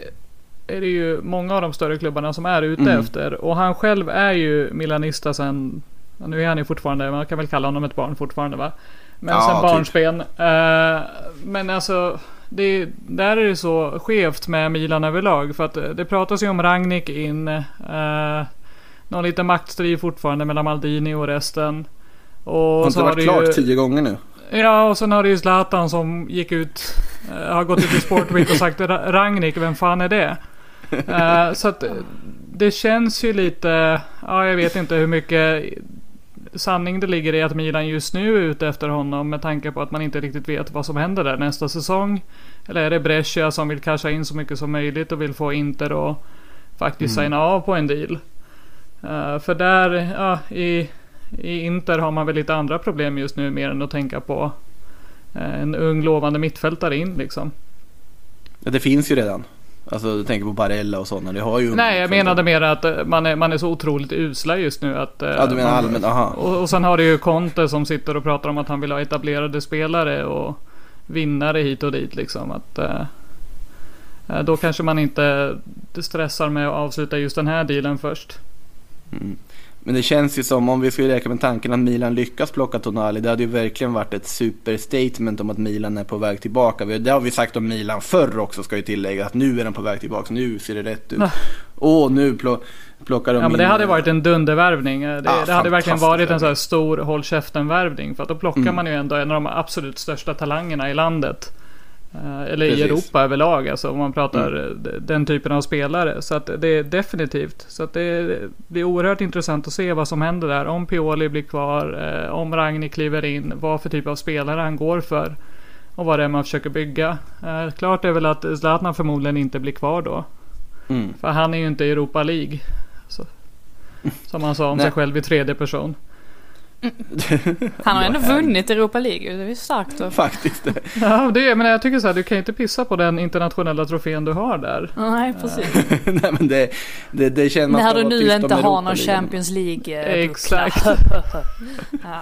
är det ju många av de större klubbarna som är ute Mm. efter. Och han själv är ju milanista sen, nu är han ju fortfarande, man kan väl kalla honom ett barn fortfarande va? Men Ja, sen typ. barnsben. Eh, men alltså, det, där är det så skevt med Milan överlag. För att eh, det pratas ju om Ragnik in. Uh, någon liten maktstrid fortfarande mellan Maldini och resten. Och Har inte har varit det klart ju, tio gånger nu? Ja, och sen har det ju Zlatan som gick ut, har gått ut i Sportweek och sagt "Ra- Ragnik, vem fan är det? Eh, så att eh, det känns ju lite, ja jag vet inte hur mycket sanning det ligger i att Milan just nu är ute efter honom med tanke på att man inte riktigt vet vad som händer där nästa säsong. Eller är det Brescia som vill casha in så mycket som möjligt och vill få Inter att faktiskt signa av på en deal? Eh, för där, ja, i, i Inter har man väl lite andra problem just nu mer än att tänka på eh, en ung lovande mittfältare in liksom. Ja, det finns ju redan. Alltså du tänker på Barella och sådana. Det har ju Nej, jag menade mer att eh, man är, man är så otroligt usla just nu att... eh, Ja, du menar man, allmänt. Aha. Och, och sen har du ju Conte som sitter och pratar om att han vill ha etablerade spelare och vinnare hit och dit liksom. Att, eh, eh, då kanske man inte stressar med att avsluta just den här dealen först. Mm. Men det känns ju som om vi skulle leka med tanken att Milan lyckas plocka Tonali. Det hade ju verkligen varit ett superstatement om att Milan är på väg tillbaka. Det har vi sagt om Milan förr också ska ju tillägga. Att nu är de på väg tillbaka. Nu ser det rätt ut. Åh, nu plo- plockar de Ja men in- det hade varit en dundervärvning. Det, Ja, det hade verkligen varit en sån här stor håll käften-värvning. För att då plockar Mm. man ju ändå en av de absolut största talangerna i landet. Eh, Eller Precis. Mm. i Europa överlag, alltså om man pratar eh, d- den typen av spelare. Så att det är definitivt. Så att det blir oerhört intressant att se vad som händer där. Om Pioli blir kvar, eh, om Ragni kliver in, vad för typ av spelare han går för. Och vad det är man försöker bygga. Eh, Klart är väl att Zlatan förmodligen inte blir kvar då. Mm. För han är ju inte i Europa League. Så, som han sa om sig själv i tredje person. Han har ändå Jag är- vunnit Europa League. Det är ju starkt. då. Faktiskt. Ja, det är, men jag tycker så här, du kan ju inte pissa på den internationella trofén du har där. Nej, precis. Nej men det, det, det känns man När du nu inte har någon. Champions League eh, Exakt. ja.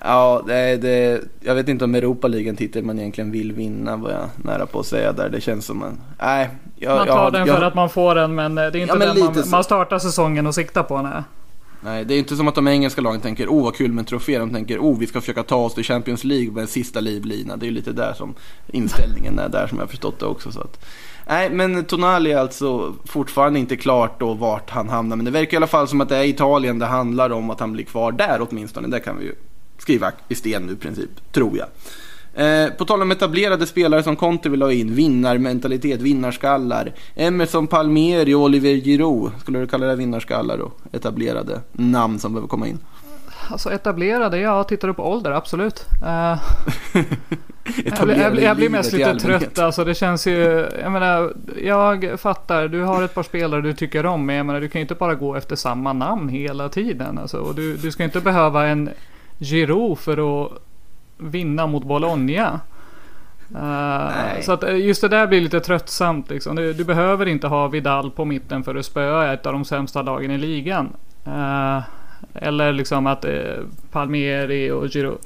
Ja, det, det, jag vet inte om Europa-ligan titel man egentligen vill vinna var jag nära på att säga där. Det känns som en... Nej. Jag, Man jag, tar har- den jag, för att man får den men eh, det är inte Ja, men den man, man startar säsongen och siktar på. Nej. Nej, det är inte som att de engelska lagen tänker oh vad kul med en trofé. De tänker oh vi ska försöka ta oss till Champions League med en sista livlina. Det är ju lite där som inställningen är där som jag har förstått det också. Så att, nej, men Tonali är alltså fortfarande inte klart då vart han hamnar. Men det verkar i alla fall som att det är Italien det handlar om att han blir kvar där åtminstone. Det kan vi ju skriva i sten nu i princip, tror jag. Eh, på tal om etablerade spelare som Conte vill ha in, vinnarmentalitet, vinnarskallar. Emerson Palmieri och Oliver Giroud, skulle du kalla det vinnarskallar då? Etablerade namn som behöver komma in. Alltså etablerade, ja tittar du på ålder, absolut. Eh, jag, blir, jag, blir, jag blir mest lite trött alltså. Det känns ju, jag menar, jag fattar. Du har ett par spelare du tycker om. Men jag menar, du kan ju inte bara gå efter samma namn hela tiden. Alltså, och du, du ska inte behöva en Giroud för att vinna mot Bologna. Nej. så att eh, just det där blir lite tröttsamt liksom. Du, du behöver inte ha Vidal på mitten för att spöa ett av de sämsta lagen i ligan. Eh, eller liksom att eh, Palmieri och Giroud.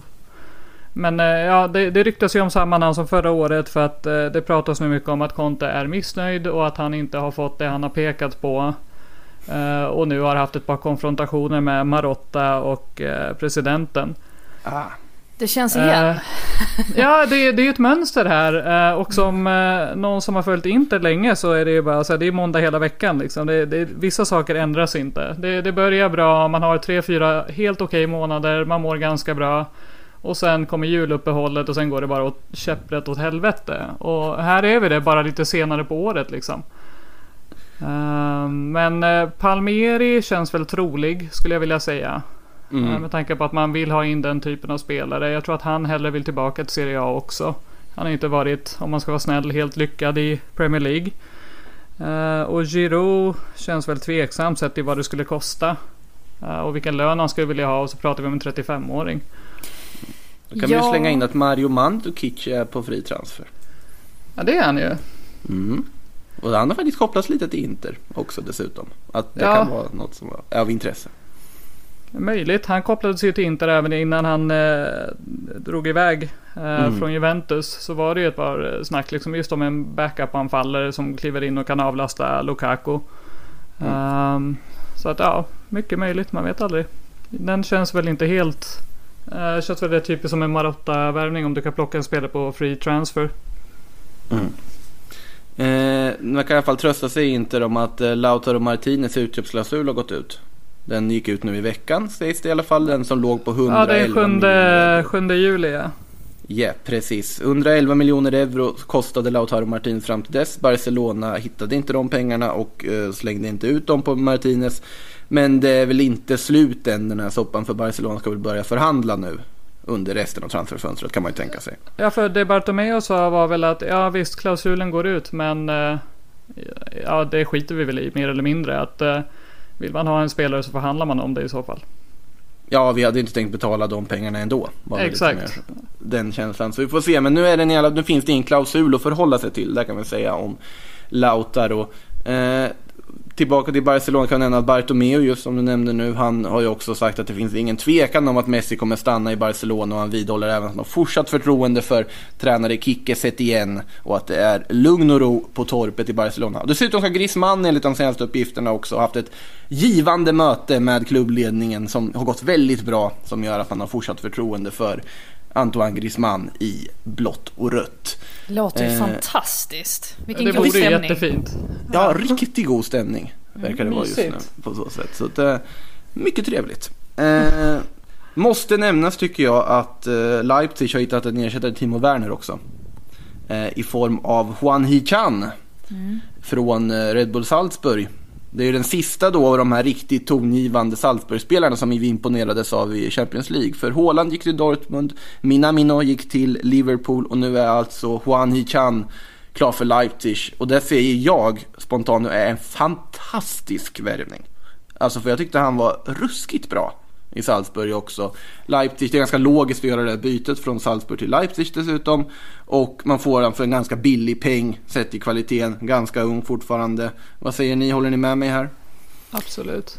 Men ja, det, det ryktas ju om samma namn som förra året för att det pratas nu mycket om att Conte är missnöjd och att han inte har fått det han har pekat på. Och nu har haft ett par konfrontationer med Marotta och presidenten. Ah, det känns igen. Eh, ja, det, det är ju ett mönster här. Eh, och som eh, någon som har följt Inter länge så är det ju bara så här, det är måndag hela veckan. Liksom. Det, det, vissa saker ändras inte. Det, det börjar bra, man har tre, fyra helt okej månader, man mår ganska bra. Och sen kommer juluppehållet och sen går det bara åt käpprätt åt helvete. Och här är vi det bara lite senare på året liksom. Eh, men eh, Palmieri känns väl trolig skulle jag vilja säga mm. Eh, Med tanke på att man vill ha in den typen av spelare. Jag tror att han hellre vill tillbaka till Serie A också. Han har inte varit, om man ska vara snäll, helt lyckad i Premier League. Eh, och Giroud känns väl tveksam sett till vad det skulle kosta. Eh, och vilken lön han skulle vilja ha. Och så pratar vi om en 35-åring. Då kan vi Ja. ju slänga in att Mario Mandzukic är på fri transfer. Ja det är han ju. Mm. Och han har faktiskt kopplats lite till Inter också dessutom. Att det Ja. kan vara något som är av intresse. Möjligt. Han kopplades ju till Inter även innan han eh, drog iväg eh, Mm. från Juventus. Så var det ju ett par eh, snack liksom just om en backup-anfallare som kliver in och kan avlasta Lukaku. Mm. Ehm, så att ja, mycket möjligt. Man vet aldrig. Den känns väl inte helt... Uh, känns väl det typiskt som en Marotta-värvning om du kan plocka en spelare på free transfer. Eh, man kan i alla fall trösta sig inte om att eh, Lautaro Martinez utköpsklausul har gått ut. Den gick ut nu i veckan sägs det i alla fall. Den som låg på 111 Ja, det är 7, miljoner. 7 juli ja. Ja, precis. 111 miljoner euro kostade Lautaro Martinez fram till dess. Barcelona hittade inte de pengarna och eh, slängde inte ut dem på Martinez. Men det är väl inte slut än den här soppan för Barcelona ska väl börja förhandla nu. Under resten av transferfönstret kan man ju tänka sig. Ja, för det Bartomeu sa var väl att ja visst klausulen går ut men eh, ja det skiter vi väl i mer eller mindre. Att eh, vill man ha en spelare så förhandlar man om det i så fall. Ja, vi hade inte tänkt betala de pengarna ändå. Exakt. Den känslan. Så vi får se. Men nu, är den alla, nu finns det en klausul att förhålla sig till. Där kan vi säga om Lautaro. Eh, tillbaka till Barcelona kan jag nämna att Bartomeu, just som du nämnde nu, han har ju också sagt att det finns ingen tvekan om att Messi kommer stanna i Barcelona och han vidhåller även att han har fortsatt förtroende för tränare Kike Setien och att det är lugn och ro på torpet i Barcelona. Dessutom ska Griezmann enligt de senaste uppgifterna också ha haft ett givande möte med klubbledningen som har gått väldigt bra som gör att han har fortsatt förtroende för Antoine Griezmann i blått och rött. Låter ju Eh, fantastiskt. Vilken det god vore ju stämning. jättefint. Ja, riktigt god stämning verkar det vara just nu på så sätt. Så att, eh, mycket trevligt. Eh, måste nämnas tycker jag att eh, Leipzig har hittat en ersättare till Timo Werner också. Eh, I form av Juan Hichan från eh, Red Bull Salzburg. Det är ju den sista då av de här riktigt tongivande Salzburg-spelarna som vi imponerades av i Champions League. För Haaland gick till Dortmund, Minamino gick till Liverpool och nu är alltså Juan Hichan klar för Leipzig. Och det säger jag spontant nu är en fantastisk värvning. Alltså för jag tyckte han var ruskigt bra i Salzburg också. Leipzig, det är ganska logiskt att göra det här bytet från Salzburg till Leipzig dessutom. Och man får den för en ganska billig peng sett i kvaliteten. Ganska ung fortfarande. Vad säger ni? Håller ni med mig här? Absolut.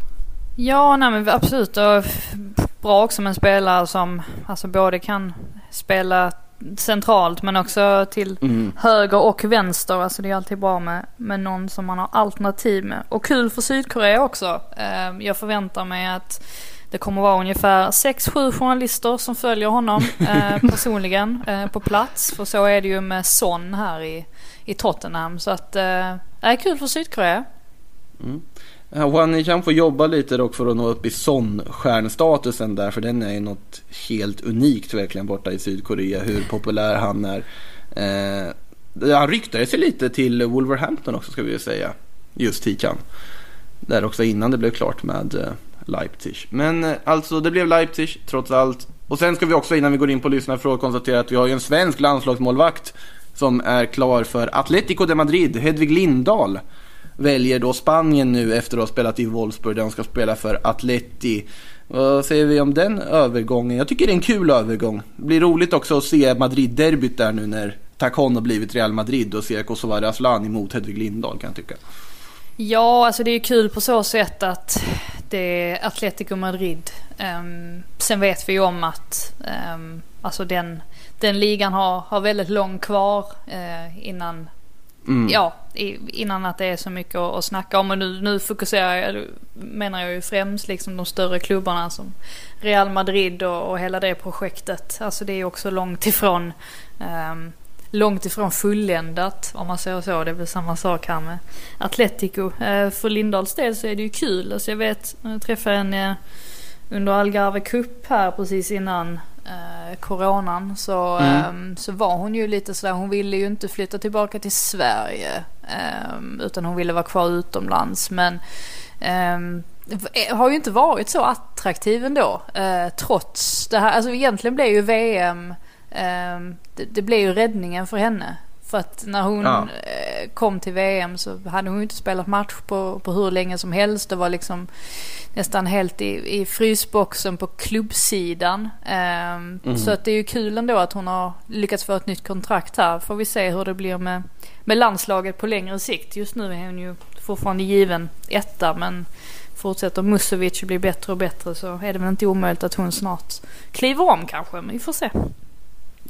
Ja, nej men absolut. Och bra också med en spelare som alltså både kan spela centralt men också till Mm. höger och vänster. Alltså det är alltid bra med, med någon som man har alternativ med. Och kul för Sydkorea också. Eh, Jag förväntar mig att det kommer vara ungefär 6-7 journalister som följer honom eh, personligen eh, på plats. För så är det ju med Son här i, i Tottenham. Så att, eh, är kul för Sydkorea. Ja, Juan Nichan får jobba lite dock för att nå upp i Son-stjärnstatusen där. För den är ju något helt unikt verkligen borta i Sydkorea. Hur populär han är. Eh, han ryktades ju lite till Wolverhampton också ska vi ju säga. Just Tichan. Där också innan det blev klart med eh, Leipzig. Men eh, alltså det blev Leipzig trots allt. Och sen ska vi också innan vi går in på lyssnarfrågor konstatera att vi har ju en svensk landslagsmålvakt. Som är klar för Atletico de Madrid, Hedvig Lindahl väljer då Spanien nu efter att ha spelat i Wolfsburg där hon ska spela för Atleti. Vad säger vi om den övergången? Jag tycker det är en kul övergång. Det blir roligt också att se Madrid-derbyt där nu när Tacon har blivit Real Madrid och se Kosovare Asllani mot Hedvig Lindahl kan jag tycka. Ja, alltså det är ju kul på så sätt att det är Atletico Madrid. Ehm, sen vet vi ju om att um, alltså den, den ligan har, har väldigt långt kvar eh, innan, Mm. ja, innan att det är så mycket att, snacka om. Och nu, nu fokuserar jag, menar jag ju främst liksom de större klubbarna som Real Madrid och, och hela det projektet. Alltså det är också långt ifrån ehm, långt ifrån fulländat om man säger så. Det är väl samma sak här med Atletico. Eh, för Lindahls del så är det ju kul. Alltså jag vet, jag träffade en eh, under Algarve Cup här precis innan eh, coronan så, Mm. ehm, så var hon ju lite sådär, hon ville ju inte flytta tillbaka till Sverige ehm, utan hon ville vara kvar utomlands. Men ehm, har ju inte varit så attraktiv ändå trots det här. Alltså egentligen blev ju VM det, det blev ju räddningen för henne. För att när hon Ja. eh, kom till VM så hade hon inte spelat match på, på hur länge som helst. Det var liksom nästan helt i, i frysboxen på klubbsidan. Ehm, Mhm. Så att det är ju kul ändå att hon har lyckats få ett nytt kontrakt här. Får vi se hur det blir med, med landslaget på längre sikt. Just nu är hon ju fortfarande given etta men fortsätter Musovic bli bättre och bättre så är det väl inte omöjligt att hon snart kliver om kanske. Men vi får se.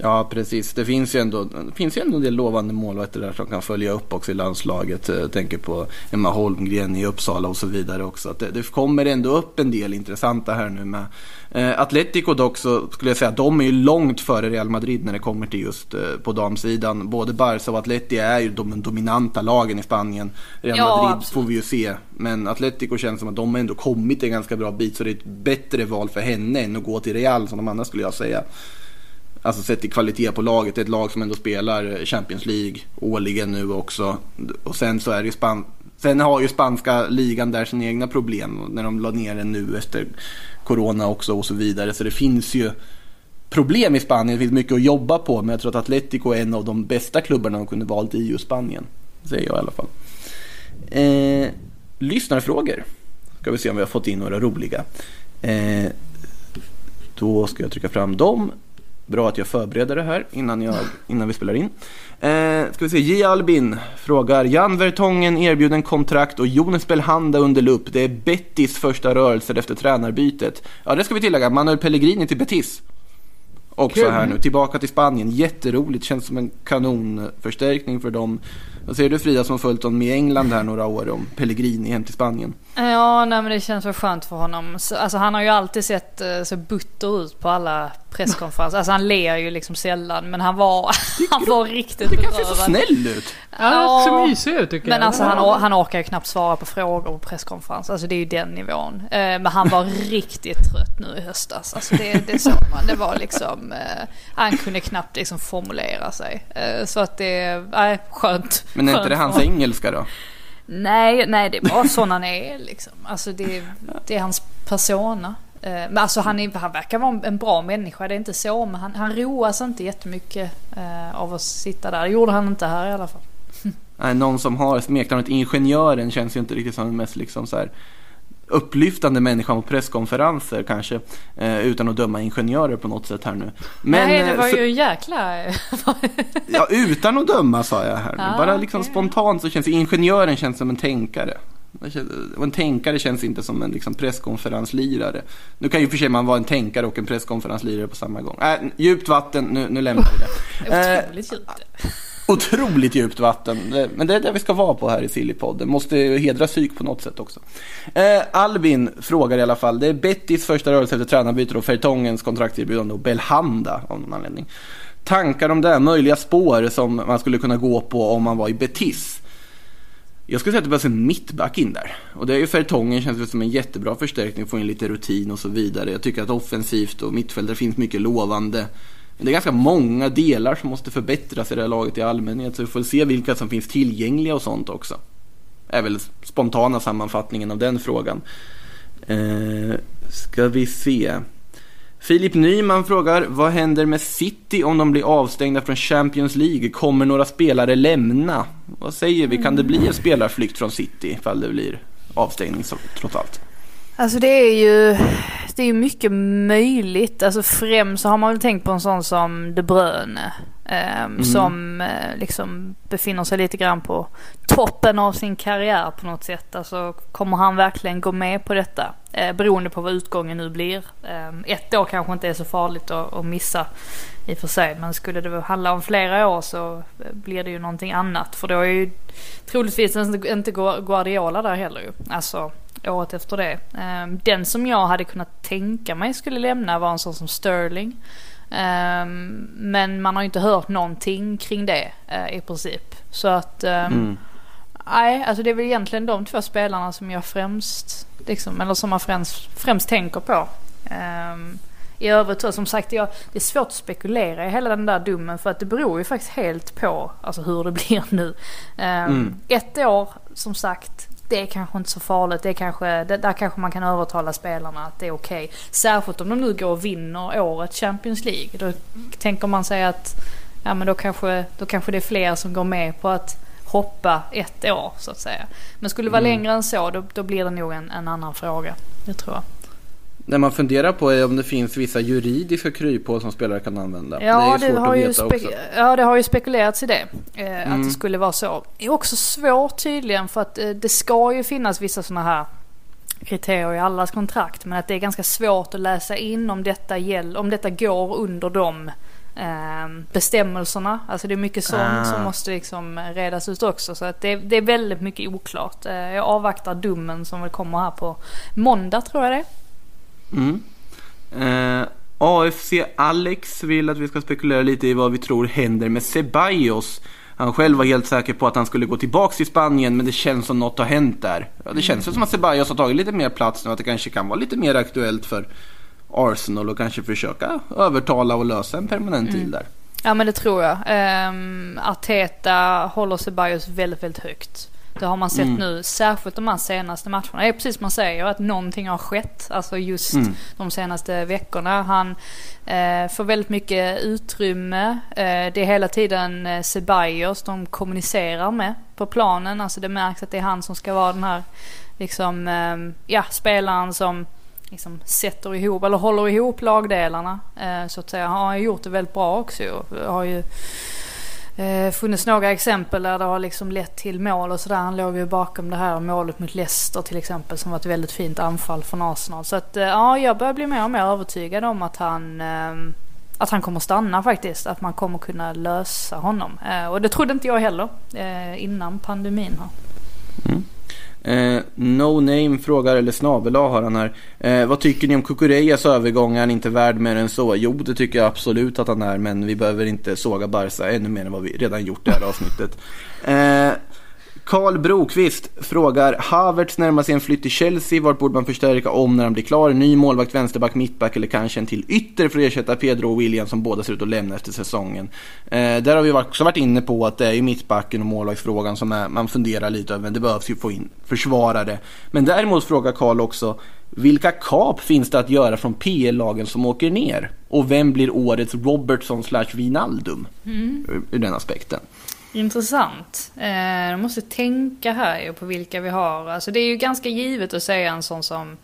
Ja, precis. Det finns ju ändå, finns ju ändå en del lovande målvakter där som kan följa upp också i landslaget. Jag tänker på Emma Holmgren i Uppsala och så vidare också. Att det, det kommer ändå upp en del intressanta här nu med. Eh, Atletico dock så skulle jag säga, de är ju långt före Real Madrid när det kommer till just eh, på damsidan. Både Barca och Atleti är ju de dominanta lagen i Spanien. Real Ja, Madrid absolut. får vi ju se. Men Atletico känns som att de har ändå kommit en ganska bra bit. Så det är ett bättre val för henne än att gå till Real som de andra skulle jag säga. Alltså sett till kvalitet på laget. Det är ett lag som ändå spelar Champions League årligen nu också. Och sen så är det ju span... Sen har ju spanska ligan där sina egna problem. När de la ner den nu efter Corona också och så vidare. Så det finns ju problem i Spanien. Det finns mycket att jobba på. Men jag tror att Atletico är en av de bästa klubbarna de kunde valt i just Spanien. Säger jag i alla fall. Eh, lyssnarfrågor. Ska vi se om vi har fått in några roliga. Eh, då ska jag trycka fram dem. Bra att jag förbereder det här innan, jag, innan vi spelar in. Eh, ska vi se, J. Albin frågar Jan Vertongen erbjuden kontrakt och Jonas Belhanda under lupp. Det är Betis första rörelser efter tränarbytet. Ja, det ska vi tillägga. Manuel Pellegrini till Betis. Också Kul. här nu, tillbaka till Spanien. Jätteroligt, känns som en kanonförstärkning för dem. Vad säger du Frida som har följt dem i England här några år om Pellegrini hem till Spanien? Ja, nej men det känns väl skönt för honom. Så, alltså han har ju alltid sett eh, så butter ut på alla presskonferenser. Alltså han ler ju liksom sällan men han var, han var riktigt Det kanske ser så bedrövad. snäll ut. Ja, ser mysig ut tycker Men jag. alltså han, han orkar ju knappt svara på frågor på presskonferens. Alltså det är ju den nivån. Eh, men han var riktigt trött nu i höstas. Alltså det, det såg man. Det var liksom, eh, han kunde knappt liksom formulera sig. Så att det, nej skönt. Men är inte Skönt det hans engelska då? Nej, nej det är bara sån han är liksom. Alltså det, det är hans persona. Eh, men alltså han, är, han verkar vara en bra människa, det är inte så. Men han, han roas inte jättemycket eh, av att sitta där. Det gjorde han inte här i alla fall. Nej, någon som har smeknamnet Ingenjören känns ju inte riktigt som den mest liksom så här upplyftande människa på presskonferenser kanske. Eh, utan att döma ingenjörer på något sätt här nu. Men, Nej, det eh, var ju en jäkla... Ja, utan att döma sa jag här nu. Ah, Bara liksom okej. spontant så känns ingenjören känns som en tänkare. Och en tänkare känns inte som en liksom presskonferenslirare. Nu kan ju för sig man vara en tänkare och en presskonferenslirare på samma gång. Äh, djupt vatten, nu, nu lämnar vi det. Eh, Otroligt djupt otroligt djupt vatten. Men det är det vi ska vara på här i Sillypodden. Måste hedra psyk på något sätt också. Eh, Albin frågar i alla fall. Det är Bettis första rörelse efter tränarbytet och Fertongens kontraktserbjudande och Belhanda av någon anledning. Tankar om det, möjliga spår som man skulle kunna gå på om man var i Betis. Jag skulle säga att det behövs en mittback in där. Och det är ju Fertongen känns det som en jättebra förstärkning, få in lite rutin och så vidare. Jag tycker att offensivt och mittfältare finns mycket lovande. Men det är ganska många delar som måste förbättras i det här laget i allmänhet. Så vi får se vilka som finns tillgängliga och sånt också. Är väl spontana sammanfattningen av den frågan. Eh, ska vi se. Filip Nyman frågar, vad händer med City om de blir avstängda från Champions League? Kommer några spelare lämna? Vad säger vi, kan det bli en spelarflykt från City ifall det blir avstängning trots allt? Alltså det är ju det är ju mycket möjligt. Alltså främst så har man väl tänkt på en sån som De Bruyne. ehm, Som eh, liksom befinner sig lite grann på toppen av sin karriär på något sätt. Alltså kommer han verkligen gå med på detta? Eh, beroende på vad utgången nu blir. Ehm, ett år kanske inte är så farligt att, att missa i och för sig. Men skulle det handla om flera år så eh, blir det ju någonting annat. För då är ju troligtvis inte inte Guardiola där heller ju. Alltså året efter det. Ehm, Den som jag hade kunnat tänka mig skulle lämna var en sån som Sterling. Ehm, Men man har ju inte hört någonting kring det eh, i princip. Så att ehm, Mm. Nej, alltså det är väl egentligen de två spelarna som jag främst, liksom, eller som man främst, främst tänker på. I övrigt som sagt, jag, det är svårt att spekulera i hela den där domen för att det beror ju faktiskt helt på alltså, hur det blir nu. Ehm, Mm. Ett år, som sagt, det är kanske inte så farligt. Det är kanske, det, där kanske man kan övertala spelarna att det är okej. Särskilt om de nu går och vinner året Champions League. Då tänker man sig att ja, men då, kanske, då kanske det är fler som går med på att hoppa ett år så att säga. Men skulle det vara Mm. längre än så då, då blir det nog en, en annan fråga. Det tror jag. När man funderar på är om det finns vissa juridiska kryphål som spelare kan använda. Ja, det är ju det har att ju också. ja, det har ju spekulerats i det. Eh, Att Mm. det skulle vara så. Det är också svårt tydligen för att eh, det ska ju finnas vissa sådana här kriterier i allas kontrakt. Men att det är ganska svårt att läsa in om detta, gäll- om detta går under de eh, bestämmelserna. Alltså det är mycket sånt Ah. som måste liksom redas ut också. Så att det, det är väldigt mycket oklart. Eh, jag avvaktar domen som väl kommer här på måndag tror jag det. Mm. Eh, AFC Alex vill att vi ska spekulera lite i vad vi tror händer med Ceballos. Han själv var helt säker på att han skulle gå tillbaks till Spanien men det känns som något har hänt där. Ja, det känns väl som att Ceballos har tagit lite mer plats nu att det kanske kan vara lite mer aktuellt för Arsenal och kanske försöka övertala och lösa en permanent deal där. Ja men det tror jag. Um, Arteta håller Ceballos väldigt, väldigt högt. Det har man sett Mm. nu, särskilt de här senaste matcherna. Det är precis som man säger, att någonting har skett. Alltså just Mm. de senaste veckorna. Han eh, får väldigt mycket utrymme. Eh, det är hela tiden eh, Ceballos de kommunicerar med på planen. Alltså det märks att det är han som ska vara den här liksom, eh, ja, spelaren som liksom sätter ihop, eller håller ihop lagdelarna. Eh, så att säga. Han har gjort det väldigt bra också. har ju eh, funnits några exempel där det har liksom lett till mål och sådär. Han låg ju bakom det här målet mot Leicester till exempel som var ett väldigt fint anfall från Arsenal. Så att eh, ja, jag börjar bli mer och mer övertygad om att han eh, att han kommer stanna faktiskt. Att man kommer kunna lösa honom. Eh, och det trodde inte jag heller eh, innan pandemin här. Mm. Eh, no Name frågar, eller snabel A har han här. Eh, vad tycker ni om Kukureyas övergång? Är han inte värd mer än så? Jo, det tycker jag absolut att han är, men vi behöver inte såga Barca ännu mer än vad vi redan gjort i det här avsnittet. Eh, Karl Brokvist frågar, Havertz närmar sig en flytt till Chelsea. Vart borde man förstärka om när han blir klar? Ny målvakt, vänsterback, mittback eller kanske en till ytter för att ersätta Pedro och William som båda ser ut att lämna efter säsongen. Eh, där har vi också varit inne på att det är ju mittbacken och målvaktsfrågan som är, man funderar lite över. Men det behövs ju få in försvarare. Men däremot frågar Karl också, vilka kap finns det att göra från PL-lagen som åker ner? Och vem blir årets Robertson slash Wijnaldum? Ur, ur den aspekten. Intressant. Eh, jag måste tänka här ju på vilka vi har. Alltså det är ju ganska givet att säga en sån som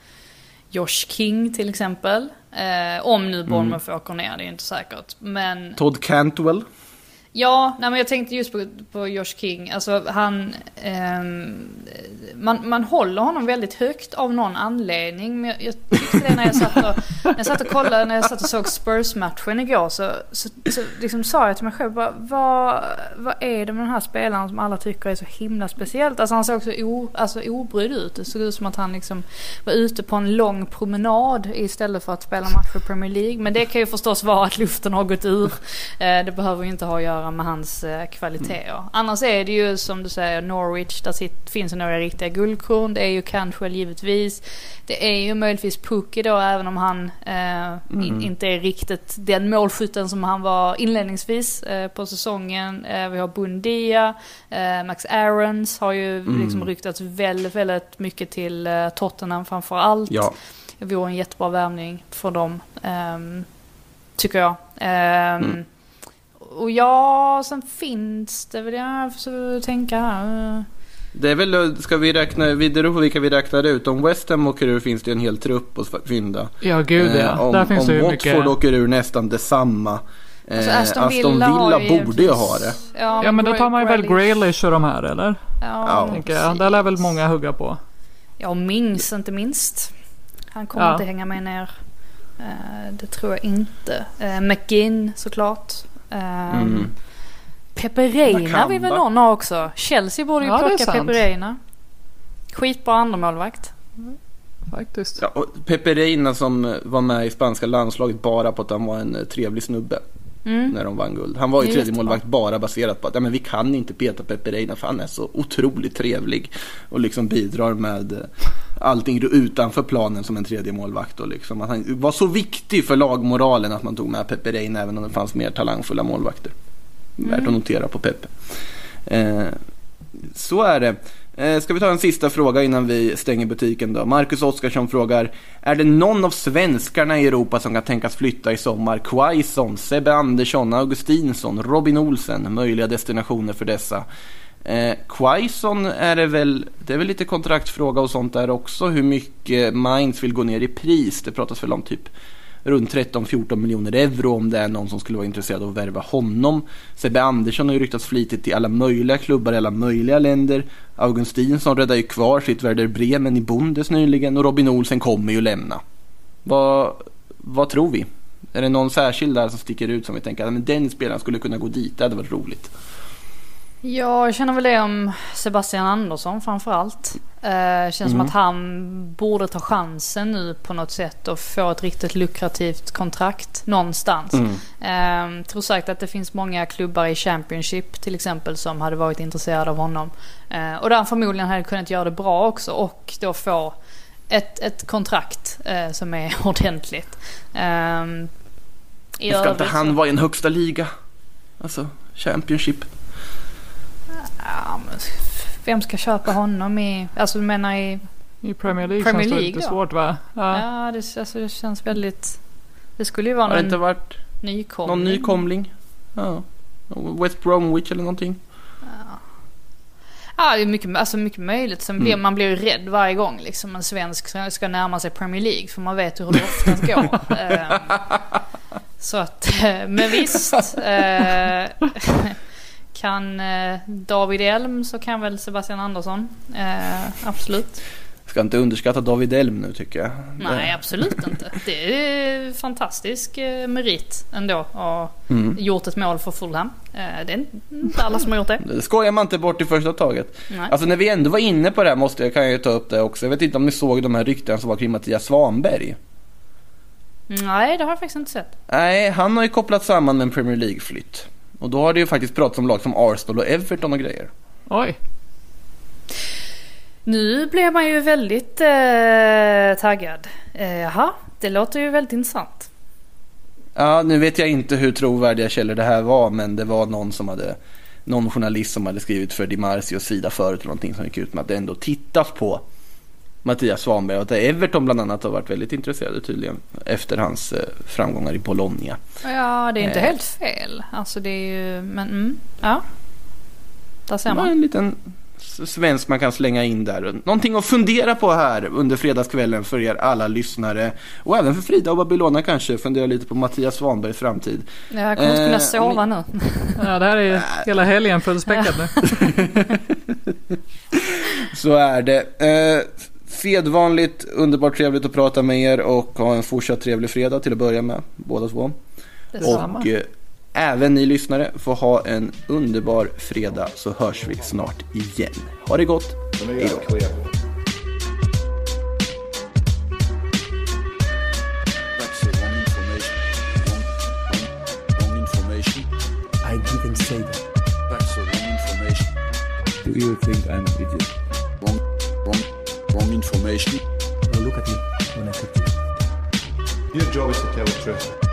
Josh King till exempel. Eh, om nu Bournemouth åker ner, det är inte säkert. Men Todd Cantwell. Ja, nej men jag tänkte just på, på Josh King. Alltså han... eh, man, man håller honom väldigt högt av någon anledning. Men jag, jag tyckte det när jag satt och, när jag satt och kollade, när jag satt och såg Spurs-matchen igår. Så, så, så liksom sa jag till mig själv, bara, vad, vad är det med den här spelaren som alla tycker är så himla speciellt? Alltså han såg så o, alltså, obrydd ut. Det såg ut som att han liksom var ute på en lång promenad istället för att spela match i Premier League. Men det kan ju förstås vara att luften har gått ur. Eh, det behöver ju inte ha att göra med hans eh, kvaliteter. Annars är det ju som du säger Norwich, där sitt, finns det några riktiga guldkorn. Det är ju Cantwell givetvis. Det är ju möjligtvis Pukki då även om han eh, in, inte är riktigt den målskytten som han var inledningsvis eh, på säsongen. Eh, vi har Bundia, eh, Max Aarons har ju liksom ryktats väldigt, väldigt mycket till eh, Tottenham framför allt. Ja. Det vore en jättebra värvning för dem. ehm, tycker jag. Ehm, Och ja, sen finns det väl, jag försöker tänka här. Det är väl, ska vi räkna, vi beror på vilka vi räknar ut. Om West Ham åker ur finns det en hel trupp att fynda. Ja, gud ja. Eh, om Där finns om det ju Watford mycket. åker ur nästan detsamma. Eh, Alltså, Aston Villa, har ju borde ju ha det. Ja, men då tar man ju väl Grealish och de här eller? Ja, Ja. Där lär väl många hugga på. Ja, och Mings inte minst. Han kommer Ja. inte hänga med ner. Eh, det tror jag inte. Uh, McGinn såklart. Uh, Mm. Peperina vill väl någon ha också. Chelsea borde ju Ja, plocka. Peperina. Skitbra andremålvakt. Faktiskt. Ja, och Pepe Reina som eh, var med i spanska landslaget bara på att han var en eh, trevlig snubbe. Mm. När de vann guld. Han var ju tredje målvakt bara baserat på att ja, men vi kan inte peta Pepe Reina för han är så otroligt trevlig. Och liksom bidrar med eh, allting utanför planen som en tredje målvakt. Och liksom att han var så viktig för lagmoralen att man tog med Pepe Reina även om det fanns mer talangfulla målvakter. Värt att notera på Pepe. Eh, så är det. Eh, ska vi ta en sista fråga innan vi stänger butiken då? Marcus Oskarsson frågar Är det någon av svenskarna i Europa som kan tänkas flytta i sommar? Quaison, Sebbe Andersson, Augustinsson, Robin Olsen, möjliga destinationer för dessa. Eh, Quaison är det väl, det är väl lite kontraktfråga och sånt där också. Hur mycket Mainz vill gå ner i pris. Det pratas väl om typ runt 13-14 miljoner euro om det är någon som skulle vara intresserad av att värva honom. Sebbe Andersson har ju ryktats flitigt till alla möjliga klubbar i alla möjliga länder. Augustinsson räddar ju kvar sitt Werder Bremen i Bundes nyligen och Robin Olsen kommer ju lämna. Vad, vad tror vi? Är det någon särskild där som sticker ut som vi tänker att den spelaren skulle kunna gå dit? Det hade varit roligt. Ja, jag känner väl det om Sebastian Andersson framför allt. Eh, känns som att han borde ta chansen nu på något sätt och få ett riktigt lukrativt kontrakt någonstans. Eh, tror säkert att det finns många klubbar i Championship till exempel som hade varit intresserade av honom. Eh, och där han förmodligen hade kunnat göra det bra också och då få ett, ett kontrakt eh, som är ordentligt. Eh, Ska inte han vara i en högsta liga? Alltså, Championship. Ja, men vem ska köpa honom i, alltså du menar i, I Premier League Premier känns det League lite då? svårt va? Ja. ja det, alltså, det känns väldigt, det skulle ju vara Har det någon inte varit nykomling. någon nykomling? Ja. West Bromwich eller någonting? Ja, det är mycket, alltså mycket möjligt. Sen blir Mm. man blir ju rädd varje gång liksom en svensk ska- närma sig Premier League. För man vet hur det oftast går. Ehm, så att, eh, men visst. Kan eh, David Elm så kan väl Sebastian Andersson. Eh, absolut. Ska inte underskatta David Elm nu tycker jag. Nej, absolut inte. Det är fantastisk eh, merit ändå. Och Mm. gjort ett mål för Fulham. Eh, det är inte alla som har gjort det. Det skojar man inte bort i första taget. Nej. Alltså när vi ändå var inne på det här måste jag, kan jag ju ta upp det också. Jag vet inte om ni såg de här ryktena som var kring Mattias Svanberg. Nej, det har jag faktiskt inte sett. Nej, han har ju kopplat samman med en Premier League-flytt. Och då har det ju faktiskt pratats om lag som Arsenal och Everton och grejer. Oj. Nu blev man ju väldigt eh, taggad. Eh, jaha, det låter ju väldigt intressant. Ja, nu vet jag inte hur trovärdiga källor det här var, men det var någon som hade någon journalist som hade skrivit för Di Marzios sida förut eller någonting som gick ut med att det ändå tittas på Mattias Svanberg och att Everton bland annat har varit väldigt intresserade tydligen efter hans eh, framgångar i Bologna. Ja, det är inte Eh. helt fel. Alltså det är ju, men mm, ja. där ser man. en liten svensk man kan slänga in där. Någonting att fundera på här under fredagskvällen för er alla lyssnare. Och även för Frida och Babylona kanske. Fundera lite på Mattias Svanbergs framtid. Jag kommer inte Eh, kunna om sova nu. Ja, det här är hela helgen fullspäckat nu. Så är det. Eh, sedvanligt underbart trevligt att prata med er och ha en fortsatt trevlig fredag till att börja med. Båda två. Detsamma. Och eh, även ni lyssnare får ha en underbar fredag så hörs vi snart igen. Ha det gott. Hej då. I didn't say that. That's the wrong information. Do you think I'm an idiot? Wrong, wrong, wrong information. Now look at me when I talk to you. Your job is to tell the truth.